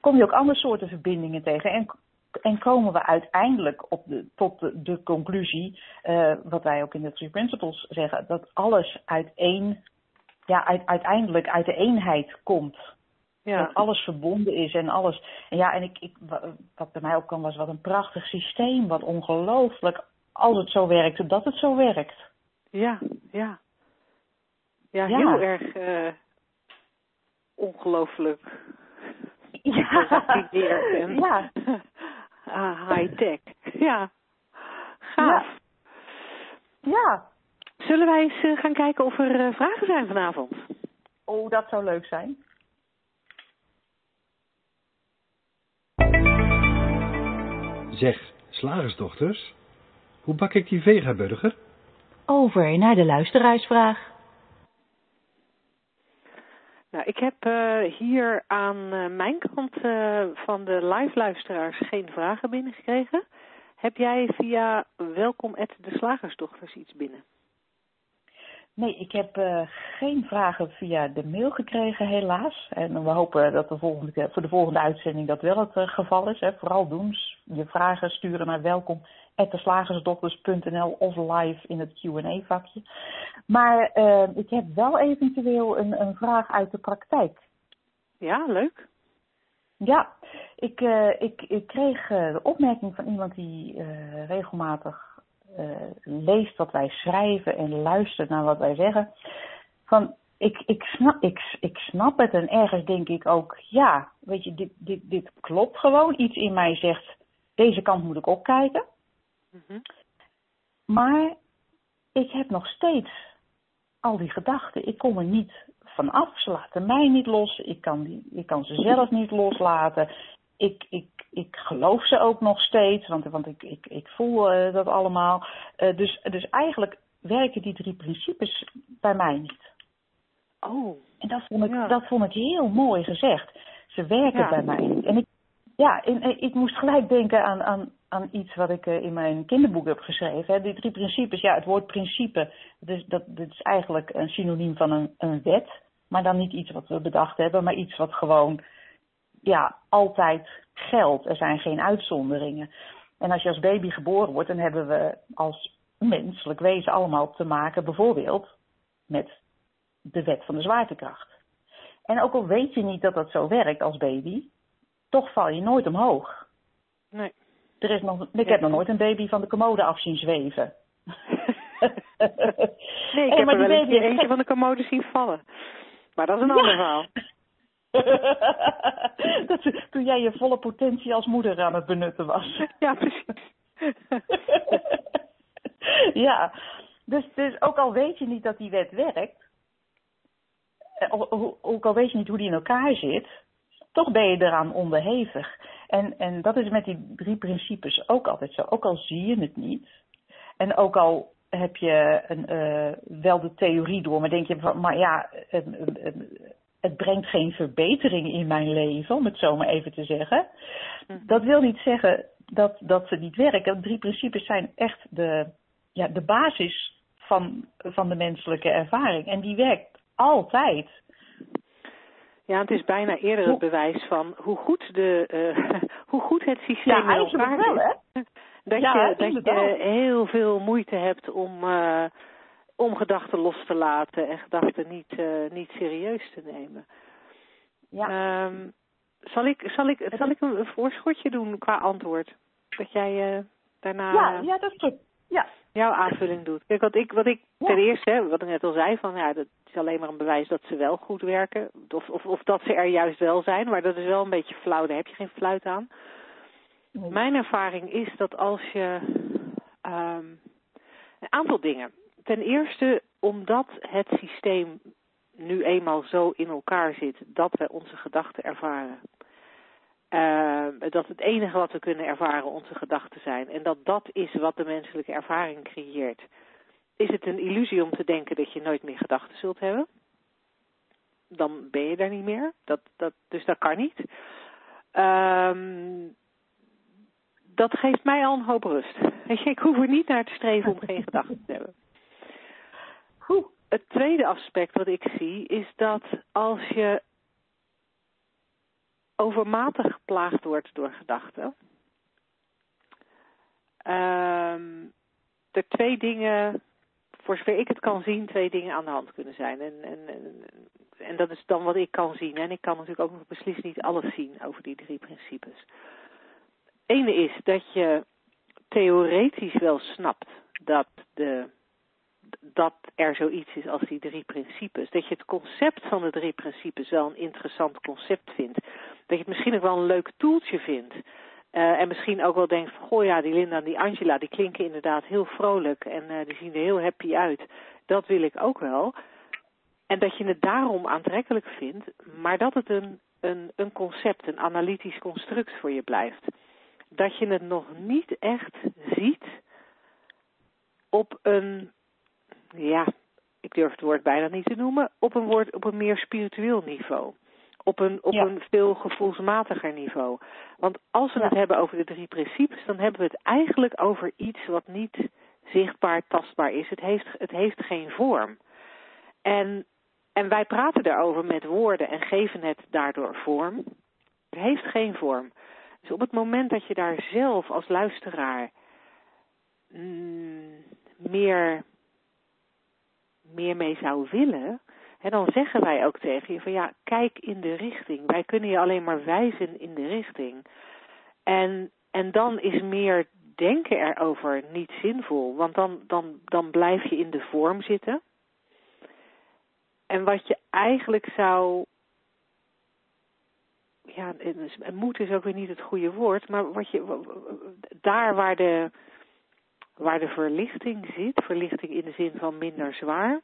S3: kom je ook andere soorten verbindingen tegen. En en komen we uiteindelijk op de, tot de, de conclusie, eh, wat wij ook in de Three Principles zeggen, dat alles uit één, ja, uit, uiteindelijk uit de eenheid komt. Dat alles verbonden is en alles. En ja, en ik, ik, wa- wat bij mij opkwam was wat een prachtig systeem, wat ongelooflijk, als het zo werkt, dat het zo werkt.
S2: Ja, ja. Ja,
S3: Ja.
S2: heel erg eh ongelooflijk
S3: Ja, ja.
S2: ah, high-tech. Ja, gaaf.
S3: ja.
S2: Zullen wij eens eh, gaan kijken of er eh, vragen zijn vanavond?
S3: Oh, dat zou leuk zijn.
S4: Zeg, slagersdochters, hoe bak ik die vegaburger?
S1: Over naar de luisteraarsvraag.
S2: Nou, ik heb eh, hier aan eh, mijn kant eh, van de live-luisteraars geen vragen binnengekregen. Heb jij via welkom de slagersdochters iets binnen?
S3: Nee, ik heb eh, geen vragen via de mail gekregen, helaas. En we hopen dat de volgende, voor de volgende uitzending dat wel het eh, geval is. Hè. Vooral doen. Je vragen sturen naar welkom.deslagersdochters.nl of live in het Q&A-vakje. Maar eh, ik heb wel eventueel een, een vraag uit de praktijk.
S2: Ja, leuk.
S3: Ja, ik, ik, ik kreeg de opmerking van iemand die regelmatig leest wat wij schrijven en luistert naar wat wij zeggen. Van, ik, ik, snap, ik, ik snap het en ergens denk ik ook, ja, weet je, dit, dit, dit klopt gewoon. Iets in mij zegt, deze kant moet ik opkijken.
S2: Mhm.
S3: Maar ik heb nog steeds al die gedachten. Ik kom er niet van af. Ze laten mij niet los. Ik kan, die, ik kan ze zelf niet loslaten. Ik, ik, ik geloof ze ook nog steeds, want, want ik, ik, ik voel eh, dat allemaal. Eh, dus, dus eigenlijk werken die drie principes bij mij niet.
S2: Oh,
S3: En dat vond ik,
S2: Ja.
S3: dat vond ik heel mooi gezegd. Ze werken
S2: Ja.
S3: bij mij niet. En ik, ja, en, en ik moest gelijk denken aan, aan, aan iets wat ik eh, in mijn kinderboek heb geschreven. Hè. Die drie principes, ja, het woord principe, dus dat, dat is eigenlijk een synoniem van een, een wet. Maar dan niet iets wat we bedacht hebben, maar iets wat gewoon ja, altijd geldt. Er zijn geen uitzonderingen. En als je als baby geboren wordt, dan hebben we als menselijk wezen allemaal te maken, bijvoorbeeld met de wet van de zwaartekracht. En ook al weet je niet dat dat zo werkt als baby, toch val je nooit omhoog.
S2: nee.
S3: Er is nog, ik heb nog nooit een baby van de commode af zien zweven.
S2: nee, ik heb er wel een eentje van de commode zien vallen. Maar dat is een
S3: Ja.
S2: ander verhaal.
S3: dat, toen jij je volle potentie als moeder aan het benutten was.
S2: Ja, precies.
S3: ja, dus, dus ook al weet je niet dat die wet werkt, eh, ook al weet je niet hoe die in elkaar zit, toch ben je eraan onderhevig. En, en dat is met die drie principes ook altijd zo. Ook al zie je het niet, en ook al heb je een, eh, wel de theorie door, maar denk je van, maar ja, het brengt geen verbetering in mijn leven, om het zo maar even te zeggen. Dat wil niet zeggen dat, dat ze niet werken. Drie principes zijn echt de, ja, de basis van, van de menselijke ervaring. En die werkt altijd.
S2: Ja, het is bijna eerder het bewijs van hoe goed, de, eh, hoe goed het systeem
S3: Ja,
S2: in
S3: eigenlijk
S2: elkaar
S3: wel, hè?
S2: Dat,
S3: Ja,
S2: je, dat je heel veel moeite hebt om, eh, om gedachten los te laten en gedachten niet, eh, niet serieus te nemen.
S3: Ja.
S2: Ehm, zal, ik, zal, ik, zal ik een voorschotje doen qua antwoord? Dat jij eh, daarna
S3: ja, ja, dat is goed. Ja,
S2: jouw aanvulling doet. Kijk, wat ik, wat ik
S3: Ja.
S2: ten eerste, hè, wat ik net al zei, van ja, dat is alleen maar een bewijs dat ze wel goed werken. Of, of, of dat ze er juist wel zijn, maar dat is wel een beetje flauw, daar heb je geen fluit aan.
S3: Nee.
S2: Mijn ervaring is dat als je ehm, een aantal dingen. Ten eerste omdat het systeem nu eenmaal zo in elkaar zit dat we onze gedachten ervaren. Ehm, dat het enige wat we kunnen ervaren onze gedachten zijn. En dat dat is wat de menselijke ervaring creëert. Is het een illusie om te denken dat je nooit meer gedachten zult hebben? Dan ben je daar niet meer. Dat, dat, dus dat kan niet. Ehm, dat geeft mij al een hoop rust. Ik hoef er niet naar te streven om geen gedachten te hebben. Het tweede aspect wat ik zie is dat als je overmatig geplaagd wordt door gedachten, ehm, er twee dingen, voor zover ik het kan zien, twee dingen aan de hand kunnen zijn. En, en, en, en dat is dan wat ik kan zien. En ik kan natuurlijk ook nog beslist niet alles zien over die drie principes. Ene is dat je theoretisch wel snapt dat de dat er zoiets is als die drie principes. Dat je het concept van de drie principes wel een interessant concept vindt. Dat je het misschien ook wel een leuk toeltje vindt. Uh, en misschien ook wel denkt goh ja, die Linda en die Angela, die klinken inderdaad heel vrolijk en uh, die zien er heel happy uit. Dat wil ik ook wel. En dat je het daarom aantrekkelijk vindt, maar dat het een, een, een concept, een analytisch construct voor je blijft. Dat je het nog niet echt ziet op een ja, ik durf het woord bijna niet te noemen, op een, woord, op een meer spiritueel niveau. Op een, op
S3: Ja.
S2: een veel gevoelsmatiger niveau. Want als we
S3: Ja.
S2: het hebben over de drie principes, dan hebben we het eigenlijk over iets wat niet zichtbaar, tastbaar is. Het heeft, het heeft geen vorm. En, en wij praten daarover met woorden en geven het daardoor vorm. Het heeft geen vorm. Dus op het moment dat je daar zelf als luisteraar mm, meer meer mee zou willen, hè, dan zeggen wij ook tegen je van ja, kijk in de richting. Wij kunnen je alleen maar wijzen in de richting. En, en dan is meer denken erover niet zinvol, want dan, dan, dan blijf je in de vorm zitten. En wat je eigenlijk zou, ja, en moed is ook weer niet het goede woord, maar wat je, daar waar de, waar de verlichting zit, verlichting in de zin van minder zwaar,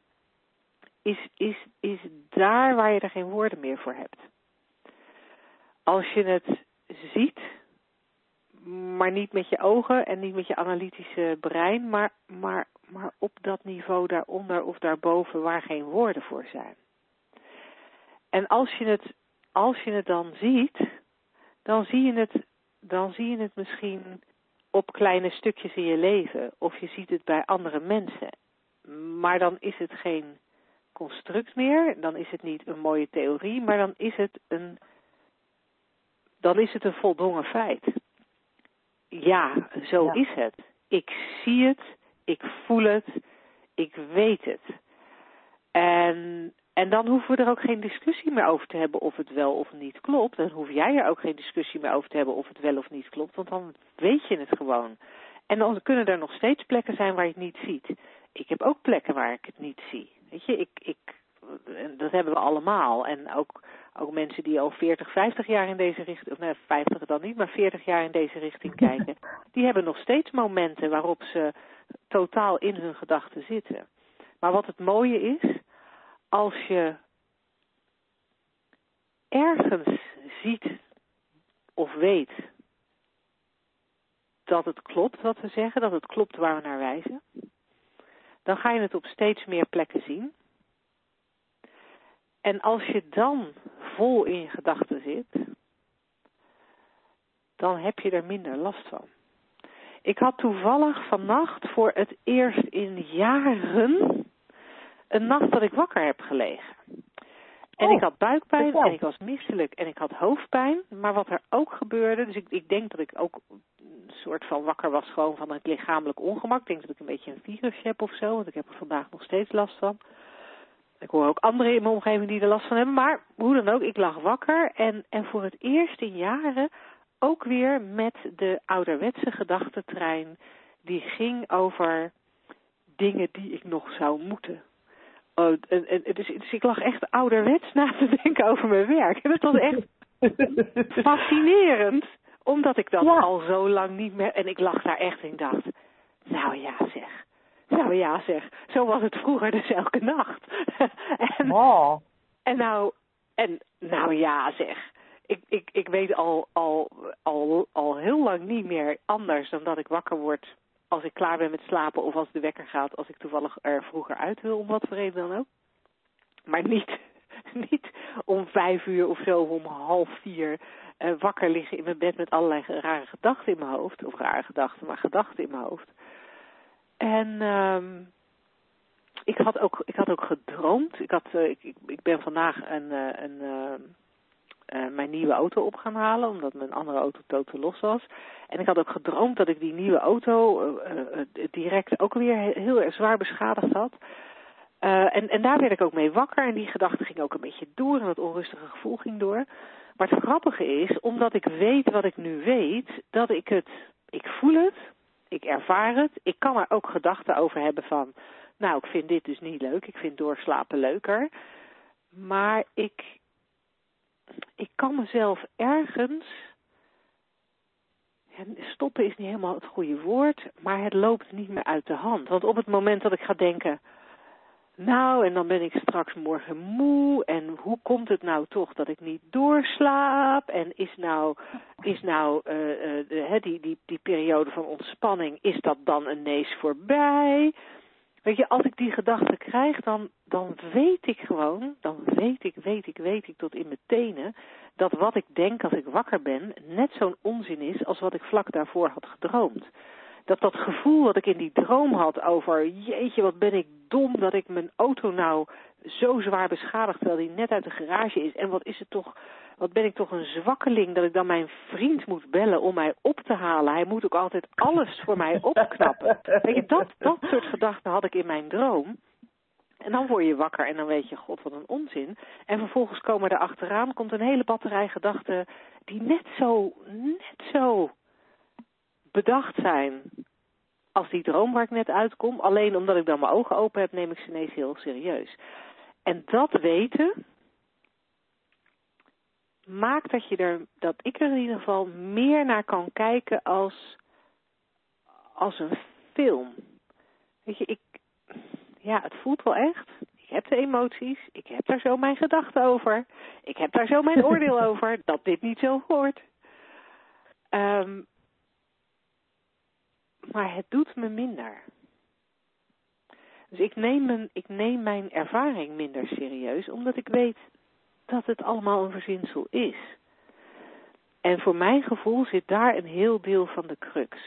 S2: is, is, is daar waar je er geen woorden meer voor hebt. Als je het ziet, maar niet met je ogen en niet met je analytische brein, maar, maar, maar op dat niveau daaronder of daarboven waar geen woorden voor zijn. En als je het, als je het dan ziet, dan zie je het, dan zie je het misschien op kleine stukjes in je leven. Of je ziet het bij andere mensen. Maar dan is het geen construct meer. Dan is het niet een mooie theorie. Maar dan is het een, dan is het een voldongen feit. Ja, zo
S3: Ja.
S2: is het. Ik zie het. Ik voel het. Ik weet het. En, en dan hoeven we er ook geen discussie meer over te hebben of het wel of niet klopt. Dan hoef jij er ook geen discussie meer over te hebben of het wel of niet klopt, want dan weet je het gewoon. En dan kunnen er nog steeds plekken zijn waar je het niet ziet. ik heb ook plekken waar ik het niet zie. Weet je, ik, ik, dat hebben we allemaal. En ook, ook mensen die al 40, 50 jaar in deze richting, of nee, 50 dan niet, maar 40 jaar in deze richting kijken, die hebben nog steeds momenten waarop ze totaal in hun gedachten zitten. Maar wat het mooie is, als je ergens ziet of weet dat het klopt wat we zeggen, dat het klopt waar we naar wijzen, dan ga je het op steeds meer plekken zien. En als je dan vol in je gedachten zit, dan heb je er minder last van. Ik had toevallig vannacht voor het eerst in jaren een nacht dat ik wakker heb gelegen. En
S3: Oh,
S2: ik had buikpijn en ik was misselijk en ik had hoofdpijn. Maar wat er ook gebeurde, dus ik, ik denk dat ik ook een soort van wakker was gewoon van het lichamelijk ongemak. Ik denk dat ik een beetje een virus heb of zo, want ik heb er vandaag nog steeds last van. Ik hoor ook anderen in mijn omgeving die er last van hebben. Maar hoe dan ook, ik lag wakker en, en voor het eerst in jaren ook weer met de ouderwetse gedachtentrein die ging over dingen die ik nog zou moeten. Oh, en, en, dus, dus ik lag echt ouderwets na te denken over mijn werk. En het was echt fascinerend, omdat ik dat
S3: Ja.
S2: al zo lang niet meer... En ik lag daar echt en dacht, nou ja zeg, nou ja zeg, zo was het vroeger dus elke nacht. en,
S3: Oh.
S2: en nou, en nou ja zeg, ik, ik, ik weet al, al, al, al heel lang niet meer anders dan dat ik wakker word als ik klaar ben met slapen of als de wekker gaat, als ik toevallig er vroeger uit wil, om wat voor reden dan ook. Maar niet, niet om vijf uur of zo, om half vier eh, wakker liggen in mijn bed met allerlei rare gedachten in mijn hoofd. Of rare gedachten, maar gedachten in mijn hoofd. En ehm ik, had ook, ik had ook gedroomd. Ik, had, eh, ik, ik, ben vandaag een, eh, een, eh, mijn nieuwe auto op gaan halen, omdat mijn andere auto totaal los was. En ik had ook gedroomd dat ik die nieuwe auto eh, eh, direct ook weer he- heel erg zwaar beschadigd had. En, en daar werd ik ook mee wakker en die gedachte ging ook een beetje door en dat onrustige gevoel ging door. Maar het grappige is, omdat ik weet wat ik nu weet, dat ik het, ik voel het, ik ervaar het, ik kan er ook gedachten over hebben van, nou ik vind dit dus niet leuk, ik vind doorslapen leuker. Maar ik, ik kan mezelf ergens, en stoppen is niet helemaal het goede woord, maar het loopt niet meer uit de hand. Want op het moment dat ik ga denken, nou, en dan ben ik straks morgen moe. En hoe komt het nou toch dat ik niet doorslaap? En is nou, is nou de, hè, die, die, die periode van ontspanning, is dat dan ineens voorbij? Weet je, als ik die gedachte krijg, dan, dan weet ik gewoon, dan weet ik, weet ik, weet ik tot in mijn tenen, dat wat ik denk als ik wakker ben, net zo'n onzin is als wat ik vlak daarvoor had gedroomd. Dat dat gevoel dat ik in die droom had over, jeetje, wat ben ik dom dat ik mijn auto nou zo zwaar beschadigd terwijl die net uit de garage is. En wat is het toch, wat ben ik toch een zwakkeling dat ik dan mijn vriend moet bellen om mij op te halen. Hij moet ook altijd alles voor mij opknappen. Weet je, dat, dat soort gedachten had ik in mijn droom. En dan word je wakker en dan weet je, god, wat een onzin. En vervolgens komen er achteraan, komt een hele batterij gedachten die net zo, net zo bedacht zijn als die droom waar ik net uitkom. Alleen omdat ik dan mijn ogen open heb, neem ik ze ineens heel serieus. En dat weten maakt dat, je er, dat ik er in ieder geval meer naar kan kijken als, als een film. Weet je, ik, ja, het voelt wel echt. Ik heb de emoties, ik heb daar zo mijn gedachten over. Ik heb daar zo mijn oordeel over dat dit niet zo hoort. Ehm, maar het doet me minder. Dus ik neem, mijn, ik neem mijn ervaring minder serieus, omdat ik weet dat het allemaal een verzinsel is. En voor mijn gevoel zit daar een heel deel van de crux.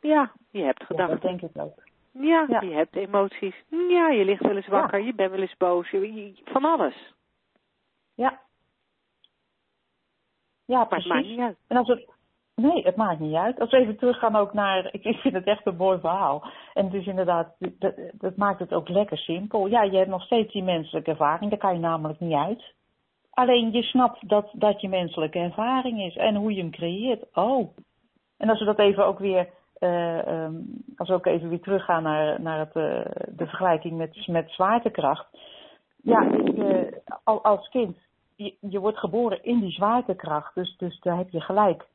S2: Ja, je hebt
S3: Ja,
S2: gedachten.
S3: dat denk ik ook.
S2: Ja,
S3: Ja.
S2: je hebt emoties. Ja, je ligt wel eens wakker, je bent wel eens boos. Je, je- van alles.
S3: Ja. Ja,
S2: Maar
S3: precies.
S2: uit.
S3: En als het, nee, het maakt niet uit. Als we even teruggaan ook naar, ik, vind het echt een mooi verhaal. En het is inderdaad, dat, dat maakt het ook lekker simpel. Ja, je hebt nog steeds die menselijke ervaring, daar kan je namelijk niet uit. Alleen je snapt dat dat je menselijke ervaring is en hoe je hem creëert. Oh. En als we dat even ook weer uh, als we ook even weer teruggaan naar, naar het, uh, de vergelijking met, met zwaartekracht. Ja, ik, uh, als kind, je, je wordt geboren in die zwaartekracht. Dus, dus daar heb je gelijk,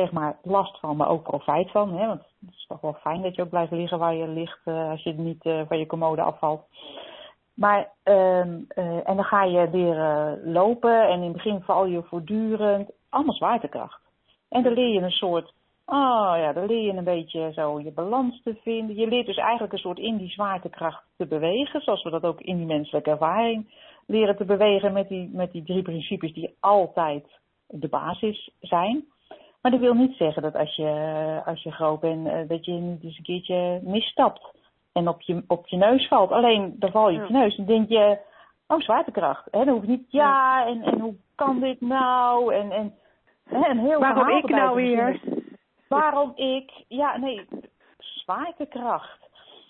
S3: zeg maar, last van, maar ook profijt van. Hè? Want het is toch wel fijn dat je ook blijft liggen waar je ligt als je niet van je commode afvalt. Maar, ehm, en dan ga je leren lopen en in het begin val je voortdurend. Allemaal zwaartekracht. En dan leer je een soort Oh ja, dan leer je een beetje zo je balans te vinden. Je leert dus eigenlijk een soort in die zwaartekracht te bewegen, zoals we dat ook in die menselijke ervaring leren te bewegen met die, met die drie principes die altijd de basis zijn. Maar dat wil niet zeggen dat als je, als je groot bent, eh, dat je niet eens een keertje misstapt en op je, op je neus valt. Alleen dan val je op je neus en denk je, oh zwaartekracht. Hè? Dan hoeft niet ja en, en hoe kan dit nou? En, en, hè, een heel
S2: Waarom ik nou weer?
S3: Waarom ik? Ja, nee, zwaartekracht.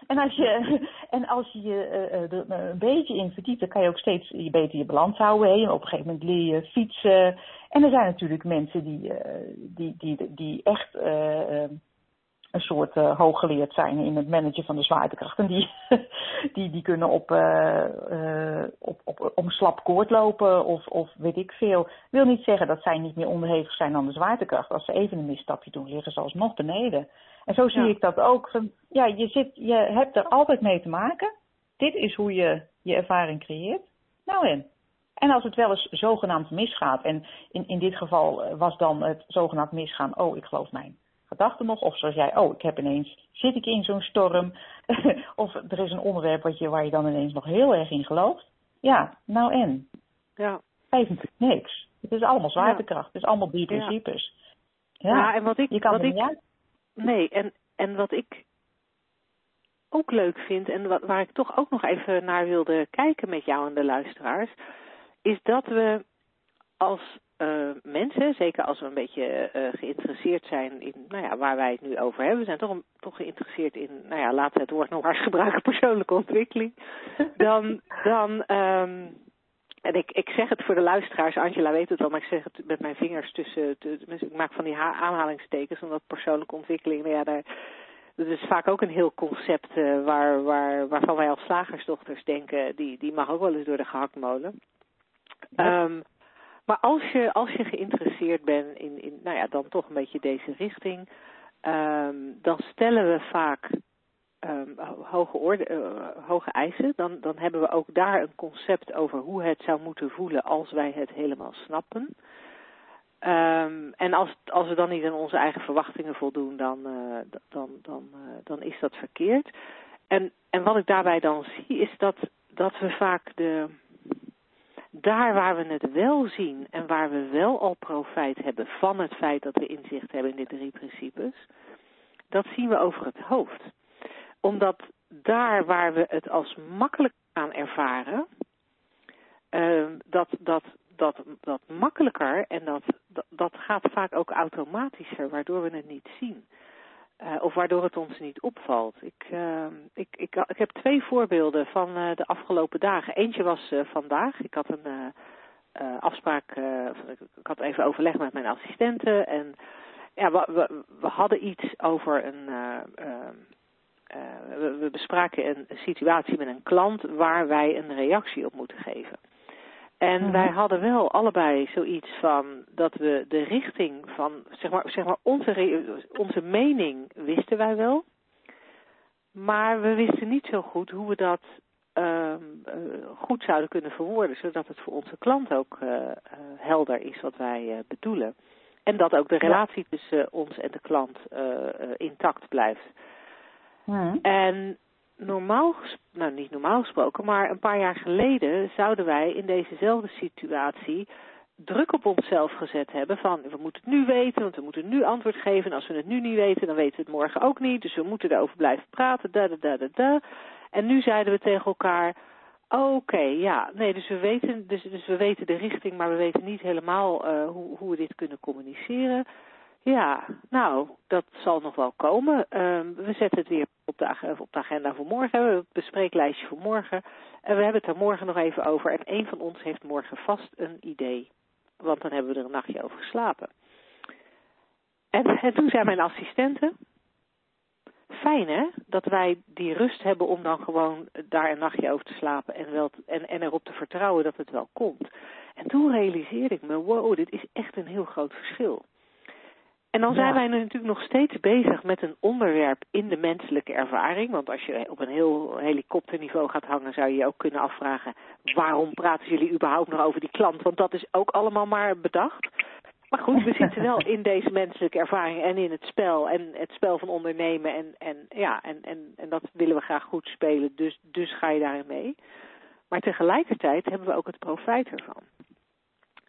S3: En als je, en als je je uh, er een beetje in verdiept, dan kan je ook steeds je beter je balans houden. Hè? Op een gegeven moment leer je fietsen. En er zijn natuurlijk mensen die, uh, die, die, die echt uh, een soort uh, hooggeleerd zijn in het managen van de zwaartekracht. En die, die, die kunnen op, uh, op, op, om slap koord lopen of, of weet ik veel. Wil niet zeggen dat zij niet meer onderhevig zijn aan de zwaartekracht. Als ze even een misstapje doen, liggen ze alsnog beneden. En zo zie ja. ik dat ook. Van, ja, je, zit, je hebt er altijd mee te maken. Dit is hoe je je ervaring creëert. Nou en. En als het wel eens zogenaamd misgaat, en in, in dit geval was dan het zogenaamd misgaan, oh, ik geloof mijn gedachten nog. Of zoals jij, oh, ik heb ineens, zit ik in zo'n storm. of er is een onderwerp wat je, waar je dan ineens nog heel erg in gelooft. Ja, nou en?
S2: Ja.
S3: Natuurlijk niks. Het is allemaal zwaartekracht. Het is allemaal die principes.
S2: Ja, ja en wat ik...
S3: Je kan
S2: wat ik,
S3: uit.
S2: Nee, en, en wat ik ook leuk vind en wat, waar ik toch ook nog even naar wilde kijken met jou en de luisteraars, is dat we als uh, mensen, zeker als we een beetje uh, geïnteresseerd zijn in nou ja, waar wij het nu over hebben. We zijn toch, toch geïnteresseerd in, nou ja, laten we het woord nog maar eens gebruiken, persoonlijke ontwikkeling. Dan, dan um, en ik, ik zeg het voor de luisteraars, Angela weet het al, maar ik zeg het met mijn vingers tussen, ik maak van die aanhalingstekens, omdat persoonlijke ontwikkeling, nou ja, daar, dat is vaak ook een heel concept uh, waar, waar, waarvan wij als slagersdochters denken, die, die mag ook wel eens door de gehaktmolen. Ja. Um, maar als je, als je geïnteresseerd bent in, in, nou ja, dan toch een beetje deze richting, um, dan stellen we vaak um, hoge, orde, uh, hoge eisen. Dan, dan hebben we ook daar een concept over hoe het zou moeten voelen als wij het helemaal snappen. Um, en als, als we dan niet aan onze eigen verwachtingen voldoen, dan, uh, dan, dan, uh, dan is dat verkeerd. En, en wat ik daarbij dan zie, is dat, dat we vaak de, daar waar we het wel zien en waar we wel al profijt hebben van het feit dat we inzicht hebben in de drie principes, dat zien we over het hoofd. Omdat daar waar we het als makkelijk gaan ervaren, uh, dat, dat, dat, dat makkelijker en dat, dat, dat gaat vaak ook automatischer, waardoor we het niet zien. Uh, of waardoor het ons niet opvalt. Ik, uh, ik, ik, ik heb twee voorbeelden van uh, de afgelopen dagen. Eentje was vandaag. Ik had een afspraak, ik had even overleg met mijn assistenten. En ja, we, we, we hadden iets over een. We, we, bespraken een situatie met een klant waar wij een reactie op moeten geven. En mm-hmm. wij hadden wel allebei zoiets van dat we de richting van, zeg maar, zeg maar onze, onze mening wisten wij wel. Maar we wisten niet zo goed hoe we dat uh, goed zouden kunnen verwoorden, zodat het voor onze klant ook uh, helder is wat wij bedoelen. En dat ook de relatie ja. tussen ons en de klant intact blijft.
S3: Mm.
S2: En normaal, nou niet normaal gesproken, maar een paar jaar geleden zouden wij in dezezelfde situatie druk op onszelf gezet hebben van we moeten het nu weten, want we moeten nu antwoord geven. En als we het nu niet weten, dan weten we het morgen ook niet. Dus we moeten erover blijven praten, da da da da da. En nu zeiden we tegen elkaar, oké, ja, nee, dus we weten, dus, dus we weten de richting, maar we weten niet helemaal uh, hoe, hoe we dit kunnen communiceren. Ja, nou, dat zal nog wel komen. Um, we zetten het weer op de, op de agenda voor morgen. We hebben het bespreeklijstje voor morgen. En we hebben het er morgen nog even over. En een van ons heeft morgen vast een idee. Want dan hebben we er een nachtje over geslapen. En, en toen zei mijn assistente... fijn hè, dat wij die rust hebben om dan gewoon daar een nachtje over te slapen en, wel en, en erop te vertrouwen dat het wel komt. En toen realiseerde ik me, wow, dit is echt een heel groot verschil. En dan zijn wij natuurlijk nog steeds bezig met een onderwerp in de menselijke ervaring. Want als je op een heel helikopterniveau gaat hangen, zou je je ook kunnen afvragen: waarom praten jullie überhaupt nog over die klant? Want dat is ook allemaal maar bedacht. Maar goed, we zitten wel in deze menselijke ervaring en in het spel. En het spel van ondernemen. En, en, ja, en, en, en dat willen we graag goed spelen. Dus, dus ga je daarin mee. Maar tegelijkertijd hebben we ook het profijt ervan.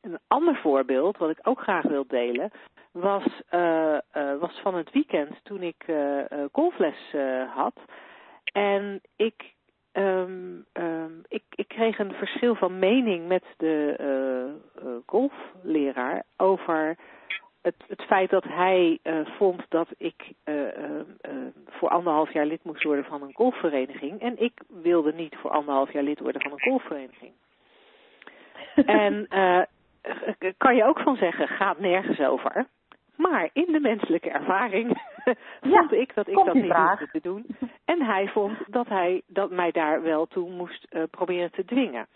S2: Een ander voorbeeld, wat ik ook graag wil delen, was, uh, uh, was van het weekend toen ik uh, golfles had. En ik, um, um, ik, ik kreeg een verschil van mening met de golfleraar over het, het feit dat hij vond dat ik voor anderhalf jaar lid moest worden van een golfvereniging. En ik wilde niet voor anderhalf jaar lid worden van een golfvereniging. en kan je ook van zeggen, gaat nergens over. Maar in de menselijke ervaring vond ik dat ik dat niet hoefde te doen. En hij vond dat hij dat mij daar wel toe moest uh, proberen te dwingen.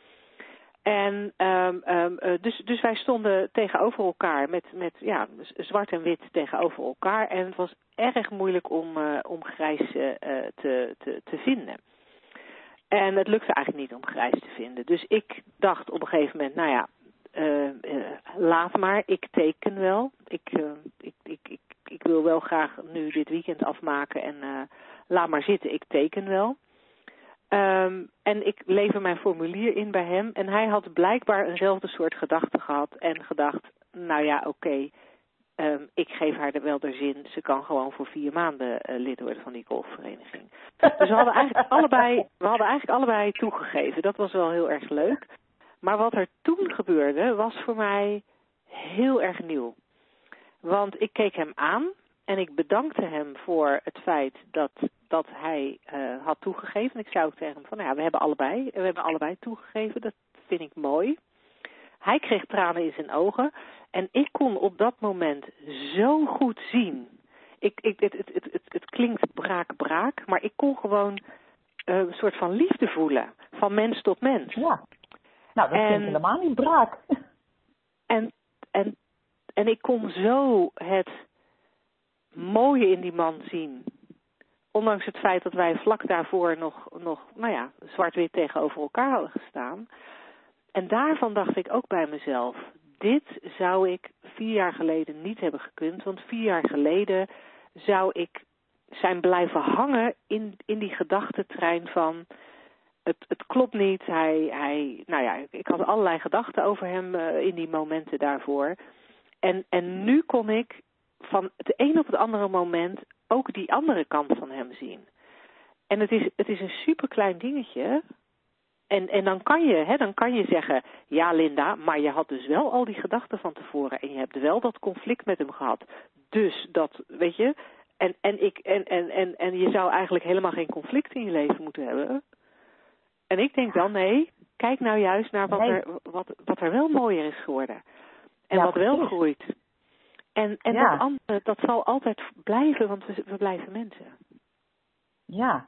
S2: En um, um, uh, dus, dus wij stonden tegenover elkaar met, met ja, zwart en wit tegenover elkaar. En het was erg moeilijk om, uh, om grijs te, te, te vinden. En het lukte eigenlijk niet om grijs te vinden. Dus ik dacht op een gegeven moment, nou ja, uh, uh, laat maar, ik teken wel. Ik, uh, ik, ik, ik, ik, wil wel graag nu dit weekend afmaken en laat maar zitten, ik teken wel. Um, en ik lever mijn formulier in bij hem en hij had blijkbaar eenzelfde soort gedachte gehad en gedacht, nou ja, oké, okay, um, ik geef haar er wel de zin, ze kan gewoon voor vier maanden lid worden van die golfvereniging. Dus we hadden eigenlijk allebei, we hadden eigenlijk allebei toegegeven. Dat was wel heel erg leuk. Maar wat er toen gebeurde was voor mij heel erg nieuw. Want ik keek hem aan en ik bedankte hem voor het feit dat, dat hij uh, had toegegeven. Ik zei ook tegen hem van, nou ja, we hebben allebei, we hebben allebei toegegeven. Dat vind ik mooi. Hij kreeg tranen in zijn ogen en ik kon op dat moment zo goed zien. Ik, ik, het, het, het, het, het klinkt braak, braak, maar ik kon gewoon uh, een soort van liefde voelen, van mens tot mens.
S3: Ja. Nou, dat klinkt helemaal niet braak.
S2: En, en, en ik kon zo het mooie in die man zien. Ondanks het feit dat wij vlak daarvoor nog, nog nou ja, zwart-wit tegenover elkaar hadden gestaan. En daarvan dacht ik ook bij mezelf, dit zou ik vier jaar geleden niet hebben gekund. Want vier jaar geleden zou ik zijn blijven hangen in, in die gedachtentrein van het, het klopt niet. Hij, hij, nou ja, ik had allerlei gedachten over hem uh, in die momenten daarvoor. En, en nu kon ik van het een op het andere moment ook die andere kant van hem zien. En het is, het is een superklein dingetje. En, en dan, kan je, hè, dan kan je zeggen, ja Linda, maar je had dus wel al die gedachten van tevoren. En je hebt wel dat conflict met hem gehad. Dus dat, weet je, en, en, ik, en, en, en, en je zou eigenlijk helemaal geen conflict in je leven moeten hebben. En ik denk dan, nee, kijk nou juist naar wat, er, wat, wat er wel mooier is geworden. En wat wel groeit. En, en dat andere, dat zal altijd blijven, want we, we blijven mensen.
S3: Ja.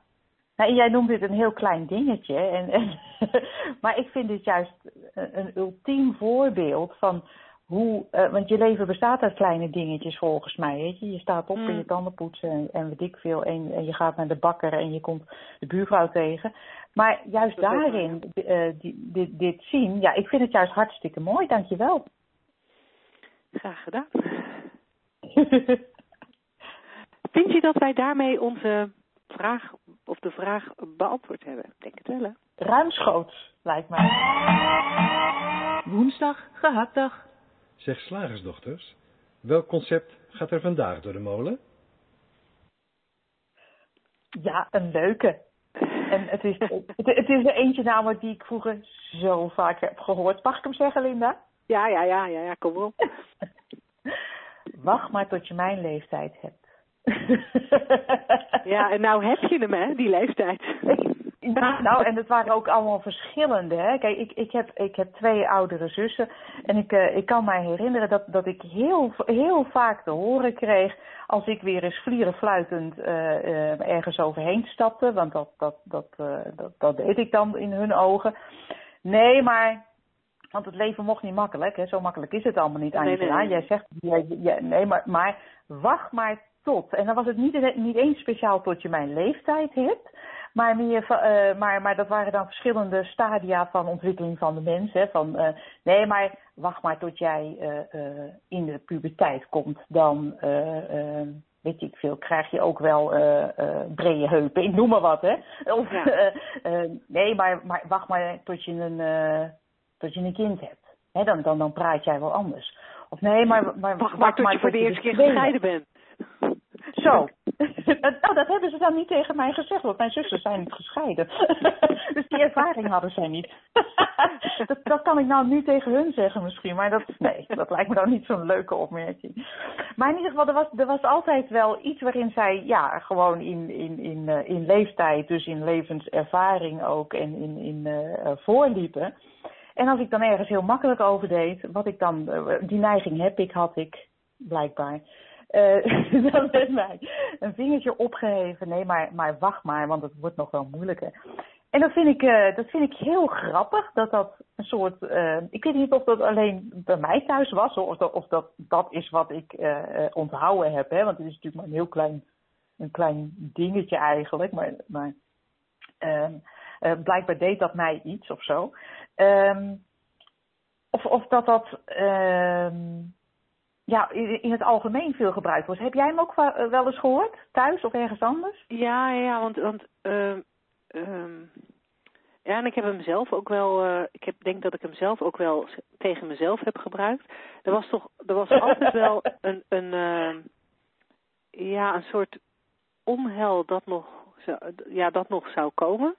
S3: Nou, jij noemt dit een heel klein dingetje. En, en maar ik vind dit juist een, een ultiem voorbeeld van hoe, uh, want je leven bestaat uit kleine dingetjes volgens mij. Weet je? je staat op mm. en je tanden poetsen en, en weet ik veel. En, en, je gaat naar de bakker en je komt de buurvrouw tegen. Maar juist daarin uh, die, dit, dit zien, ja, ik vind het juist hartstikke mooi. Dankjewel.
S2: Graag gedaan. vind je dat wij daarmee onze vraag, of de vraag beantwoord hebben? Denk het wel, hè?
S3: Ruimschoots, lijkt mij.
S1: Woensdag, gehaktdag.
S4: Zeg slagersdochters, welk concept gaat er vandaag door de molen?
S3: Ja, een leuke. En het is, het, het is er eentje namelijk die ik vroeger zo vaak heb gehoord. Mag ik hem zeggen, Linda?
S2: Ja, ja, ja, ja, ja kom op.
S3: Wacht maar tot je mijn leeftijd hebt.
S2: ja, en nou heb je hem, hè, die leeftijd.
S3: Ja, nou, en het waren ook allemaal verschillende. Hè? Kijk, ik, ik, heb, ik heb twee oudere zussen. En ik, uh, ik kan mij herinneren dat, dat ik heel, heel vaak te horen kreeg. als ik weer eens vlierenfluitend uh, uh, ergens overheen stapte. Want dat, dat, dat, dat, dat deed ik dan in hun ogen. Nee, maar. Want het leven mocht niet makkelijk. Hè? Zo makkelijk is het allemaal niet, Angela. Nee, nee, nee. Jij zegt. Jij, jij, nee, maar, maar wacht maar tot. En dan was het niet, niet eens speciaal tot je mijn leeftijd hebt. Maar, meer, uh, maar, maar dat waren dan verschillende stadia van ontwikkeling van de mens. Hè? Van, uh, nee, maar wacht maar tot jij uh, in de puberteit komt. Dan, weet ik veel, krijg je ook wel brede heupen. Ik noem maar wat, hè. Of, ja. nee, maar, maar wacht maar tot je een, tot je een kind hebt. Hè? Dan, dan, dan praat jij wel anders. Of nee, maar, maar
S2: wacht, wacht maar tot je voor de eerste keer gescheiden bent.
S3: Zo. nou, dat hebben ze dan niet tegen mij gezegd, want mijn zussen zijn gescheiden. dus die ervaring hadden zij niet. dat, dat kan ik nou nu tegen hun zeggen misschien, maar dat, nee, dat lijkt me dan niet zo'n leuke opmerking. Maar in ieder geval, er was, er was altijd wel iets waarin zij, ja, gewoon in, in, in, uh, in leeftijd, dus in levenservaring ook en in, in uh, voorliepen. En als ik dan ergens heel makkelijk over deed, wat ik dan, uh, die neiging heb ik, had ik, blijkbaar uh, dan mij een vingertje opgeheven. Nee, maar, maar wacht maar, want het wordt nog wel moeilijker. En dat vind ik, uh, dat vind ik heel grappig, dat dat een soort, uh, ik weet niet of dat alleen bij mij thuis was, of dat, of dat, dat is wat ik onthouden heb, hè, want het is natuurlijk maar een heel klein, een klein dingetje eigenlijk, maar, maar blijkbaar deed dat mij iets of zo. Um, of, of dat dat, ja, in het algemeen veel gebruikt wordt. Heb jij hem ook wel eens gehoord, thuis of ergens anders?
S2: Ja, ja, want, want uh, uh, ja, en ik heb hem zelf ook wel, uh, ik heb, denk dat ik hem zelf ook wel tegen mezelf heb gebruikt. Er was toch, er was altijd wel een, een uh, ja, een soort onheil dat nog, ja, dat nog zou komen.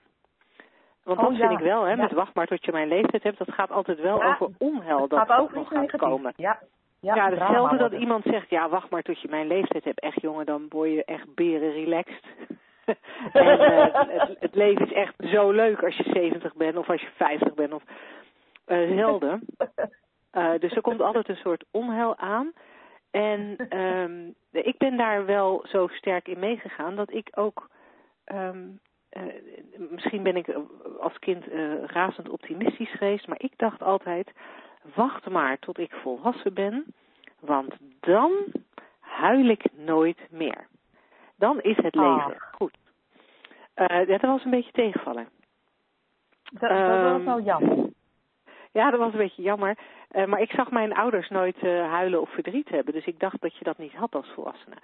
S2: Want dat oh, vind ja. ik wel, hè, ja. met wacht maar tot je mijn leeftijd hebt, dat gaat altijd wel ja. over onheil dat, dat nog gaat komen.
S3: Ja,
S2: ja, ja hetzelfde dat iemand zegt, ja, wacht maar tot je mijn leeftijd hebt. Echt jongen, dan word je echt beren relaxed. en uh, het, het, leven is echt zo leuk als je 70 bent of als je 50 bent of uh, zelden. Uh, dus er komt altijd een soort onheil aan. En um, ik ben daar wel zo sterk in meegegaan dat ik ook, um, misschien ben ik als kind razend optimistisch geweest, maar ik dacht altijd, wacht maar tot ik volwassen ben, want dan huil ik nooit meer. Dan is het leven
S3: oh.
S2: goed. Uh, dat was een beetje tegenvallen.
S3: Dat, dat was wel jammer.
S2: Ja, dat was een beetje jammer. Uh, maar ik zag mijn ouders nooit uh, huilen of verdriet hebben. Dus ik dacht dat je dat niet had als volwassene.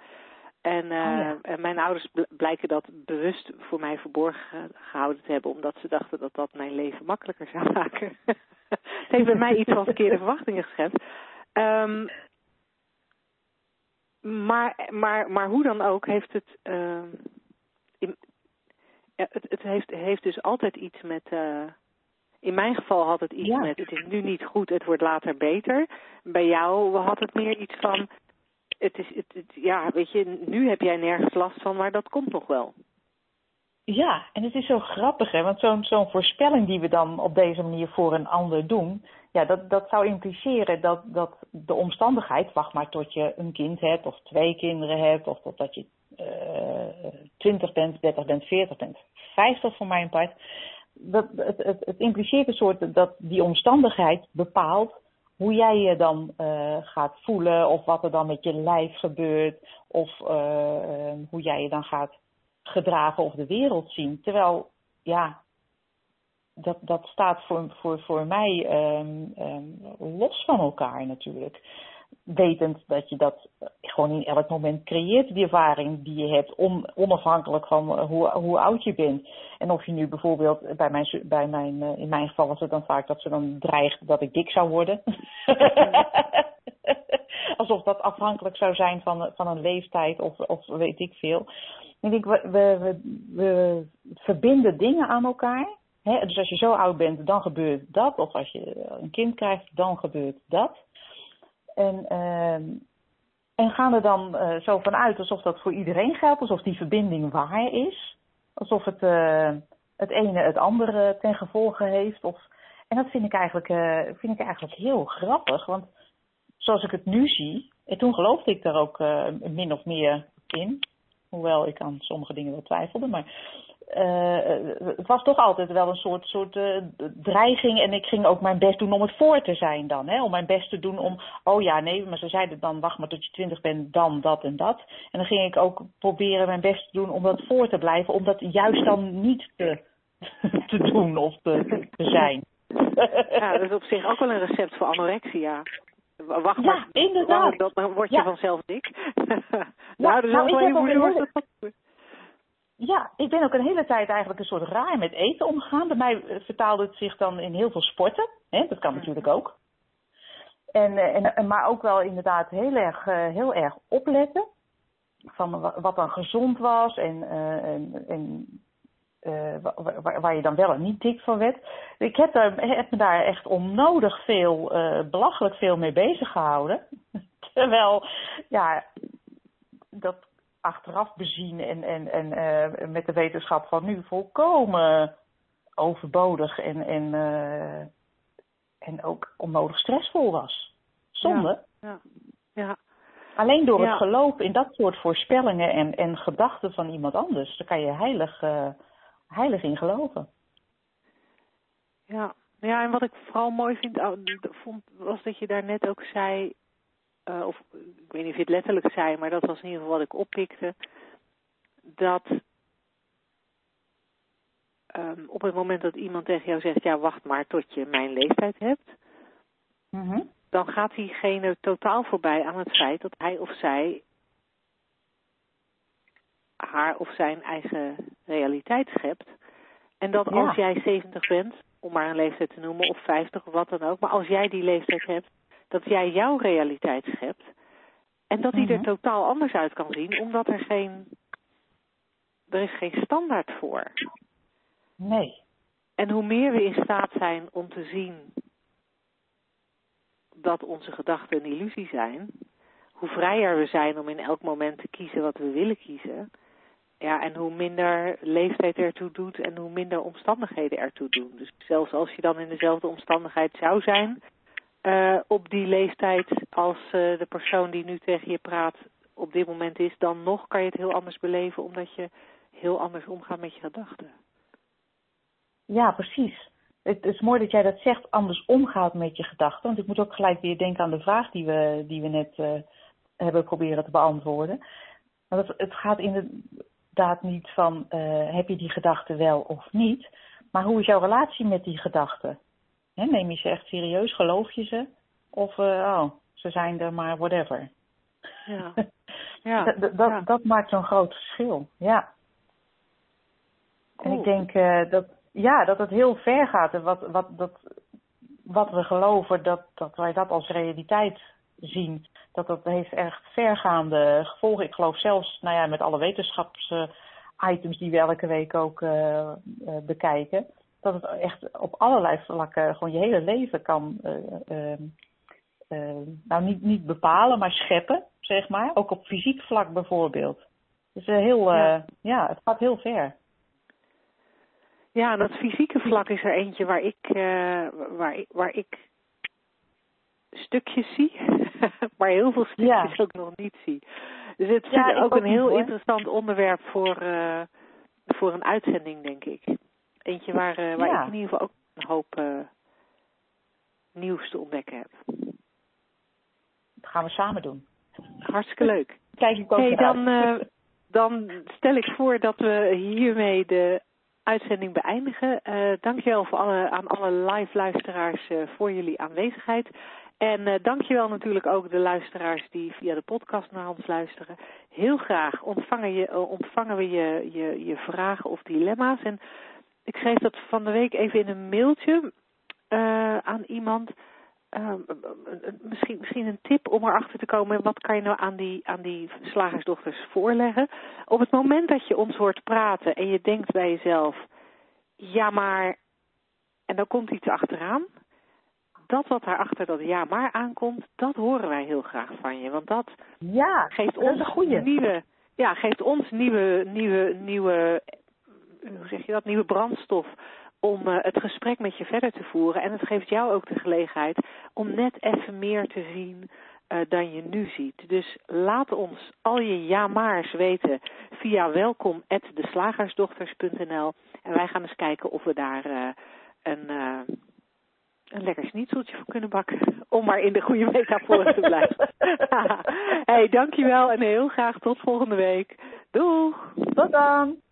S2: En, uh, oh, ja. en mijn ouders blijken dat bewust voor mij verborgen gehouden te hebben, omdat ze dachten dat dat mijn leven makkelijker zou maken. het heeft bij mij iets van verkeerde verwachtingen geschept. Um, maar, maar, maar hoe dan ook heeft het, uh, in, ja, het, het heeft, heeft dus altijd iets met, uh, in mijn geval had het iets ja. met, het is nu niet goed, het wordt later beter. Bij jou had het meer iets van, het is, het, ja, weet je, nu heb jij nergens last van, maar dat komt nog wel.
S3: Ja, en het is zo grappig, hè? want zo'n voorspelling die we dan op deze manier voor een ander doen, ja, dat, dat zou impliceren dat, dat de omstandigheid, wacht maar tot je een kind hebt, of twee kinderen hebt, of totdat je uh, 20 bent, 30 bent, 40 bent, 50 voor mijn part. Dat, het, het, het impliceert een soort dat die omstandigheid bepaalt hoe jij je dan uh, gaat voelen, of wat er dan met je lijf gebeurt, of uh, hoe jij je dan gaat gedragen of de wereld zien. Terwijl, ja, dat, dat staat voor, voor, voor mij um, um, los van elkaar natuurlijk. Wetend dat je dat gewoon in elk moment creëert, die ervaring die je hebt, on, onafhankelijk van hoe, hoe oud je bent. En of je nu bijvoorbeeld, bij mijn, bij mijn, uh, in mijn geval was het dan vaak dat ze dan dreigt dat ik dik zou worden. Alsof dat afhankelijk zou zijn van, van een leeftijd of, of weet ik veel. Ik denk, we, we, we verbinden dingen aan elkaar. Dus als je zo oud bent, dan gebeurt dat. Of als je een kind krijgt, dan gebeurt dat. En, uh, en gaan er dan uh, zo vanuit alsof dat voor iedereen geldt, alsof die verbinding waar is. Alsof het, uh, het ene het andere ten gevolge heeft. Of, en dat vind ik, eigenlijk, uh, vind ik eigenlijk heel grappig. Want zoals ik het nu zie, en toen geloofde ik daar ook min of meer in. Hoewel ik aan sommige dingen wel twijfelde. Maar uh, het was toch altijd wel een soort, soort uh, dreiging. En ik ging ook mijn best doen om het voor te zijn dan. Hè? Om mijn best te doen om, oh ja, nee, maar ze zeiden dan, wacht maar tot je twintig bent, dan dat en dat. En dan ging ik ook proberen mijn best te doen om dat voor te blijven. Om dat juist dan niet te, te doen of te, te zijn.
S2: Ja, dat is op zich ook wel een recept voor anorexia. Wacht
S3: ja,
S2: maar,
S3: inderdaad.
S2: Dan, word je
S3: Ja.
S2: vanzelf dik.
S3: Ja,
S2: nou, dus
S3: nou,
S2: wel
S3: ik
S2: je
S3: heb ook een hele-
S2: dat-
S3: Ja, ik ben ook een hele tijd eigenlijk een soort raar met eten omgegaan. Bij mij eh, vertaalde het zich dan in heel veel sporten. Hè? Dat kan natuurlijk ook. En, eh, en, en- maar ook wel inderdaad heel erg, eh, heel erg opletten. Van wa- wat dan gezond was en, en, en wa- wa- waar, waar je dan wel en niet dik van werd. Ik heb, daar, heb me daar echt onnodig veel, belachelijk veel mee bezig gehouden. Terwijl, ja, dat achteraf bezien en, en, en eh, met de wetenschap van nu volkomen overbodig en, en, eh, en ook onnodig stressvol was. Zonde.
S2: Ja, ja.
S3: Alleen door
S2: Ja.
S3: het geloof in dat soort voorspellingen en, en gedachten van iemand anders, daar kan je heilig, eh, heilig in geloven.
S2: Ja. ja, en wat ik vooral mooi vind, oh, vond, was dat je daar net ook zei, eh, of ik weet niet of je het letterlijk zei, maar dat was in ieder geval wat ik oppikte, dat ehm, op het moment dat iemand tegen jou zegt, ja wacht maar tot je mijn leeftijd hebt,
S3: Mhm.
S2: dan gaat diegene totaal voorbij aan het feit dat hij of zij haar of zijn eigen realiteit schept. En dat
S3: Ja.
S2: als jij 70 bent, om maar een leeftijd te noemen, of 50 of wat dan ook, maar als jij die leeftijd hebt, dat jij jouw realiteit schept. En dat die er
S3: Mhm.
S2: totaal anders uit kan zien, omdat er geen, er is geen standaard voor.
S3: Nee.
S2: En hoe meer we in staat zijn om te zien dat onze gedachten een illusie zijn, hoe vrijer we zijn om in elk moment te kiezen wat we willen kiezen. Ja, en hoe minder leeftijd ertoe doet en hoe minder omstandigheden ertoe doen. Dus zelfs als je dan in dezelfde omstandigheid zou zijn, eh, op die leeftijd als eh, de persoon die nu tegen je praat op dit moment is, dan nog kan je het heel anders beleven omdat je heel anders omgaat met je gedachten.
S3: Ja, precies. Het is mooi dat jij dat zegt, anders omgaat met je gedachten. Want ik moet ook gelijk weer denken aan de vraag die we, die we net eh, hebben proberen te beantwoorden. Want het, het gaat inderdaad niet van, heb je die gedachten wel of niet? Maar hoe is jouw relatie met die gedachten? Hè, neem je ze echt serieus? Geloof je ze? Of, eh, oh, ze zijn er maar whatever.
S2: Ja. Ja,
S3: dat, dat,
S2: ja.
S3: dat maakt zo'n groot verschil, ja. En ik denk eh, dat, ja, dat het heel ver gaat. En wat, wat, dat, wat we geloven, dat, dat wij dat als realiteit zien, dat dat heeft echt vergaande gevolgen. Ik geloof zelfs, nou ja, met alle wetenschapsitems die we elke week ook eh, bekijken, dat het echt op allerlei vlakken gewoon je hele leven kan, eh, eh, eh, nou niet, niet bepalen, maar scheppen, zeg maar. Ook op fysiek vlak bijvoorbeeld. Dus heel, eh,
S2: Ja.
S3: ja, het gaat heel ver.
S2: Ja, en dat fysieke vlak is er eentje waar ik, waar, waar ik stukjes zie, maar heel veel stukjes
S3: Ja.
S2: ook nog niet zie. Dus het
S3: Ja,
S2: ik ook
S3: ook
S2: een heel
S3: hoor.
S2: interessant onderwerp voor, voor een uitzending, denk ik. Eentje waar, eh, waar
S3: Ja.
S2: ik in ieder geval ook een hoop eh, nieuws te ontdekken heb.
S3: Dat gaan we samen doen.
S2: Hartstikke leuk.
S3: Kijk ik ook
S2: Hey, dan, eh, dan stel ik voor dat we hiermee de uitzending beëindigen. Eh dankjewel voor alle, aan alle live luisteraars voor jullie aanwezigheid. En eh dankjewel natuurlijk ook de luisteraars die via de podcast naar ons luisteren. Heel graag ontvangen, je, ontvangen we je, je, je vragen of dilemma's. En ik schreef dat van de week even in een mailtje eh, aan iemand. Ehm, misschien, misschien een tip om erachter te komen. Wat kan je nou aan die, aan die slagersdochters voorleggen? Op het moment dat je ons hoort praten en je denkt bij jezelf: ja, maar. En dan komt iets achteraan. Dat wat daarachter dat ja, maar aankomt, dat horen wij heel graag van je. Want dat
S3: ja,
S2: geeft
S3: dat
S2: ons nieuwe, ja, geeft ons nieuwe, nieuwe, nieuwe hoe zeg je dat, nieuwe brandstof om uh, het gesprek met je verder te voeren. En het geeft jou ook de gelegenheid om net even meer te zien uh, dan je nu ziet. Dus laat ons al je ja-maars weten via welkom@deslagersdochters.nl en wij gaan eens kijken of we daar uh, een, een lekker snietseltje voor kunnen bakken. Om maar in de goede metafoor te blijven. hey, dankjewel en heel graag tot volgende week. Doeg!
S3: Tot dan!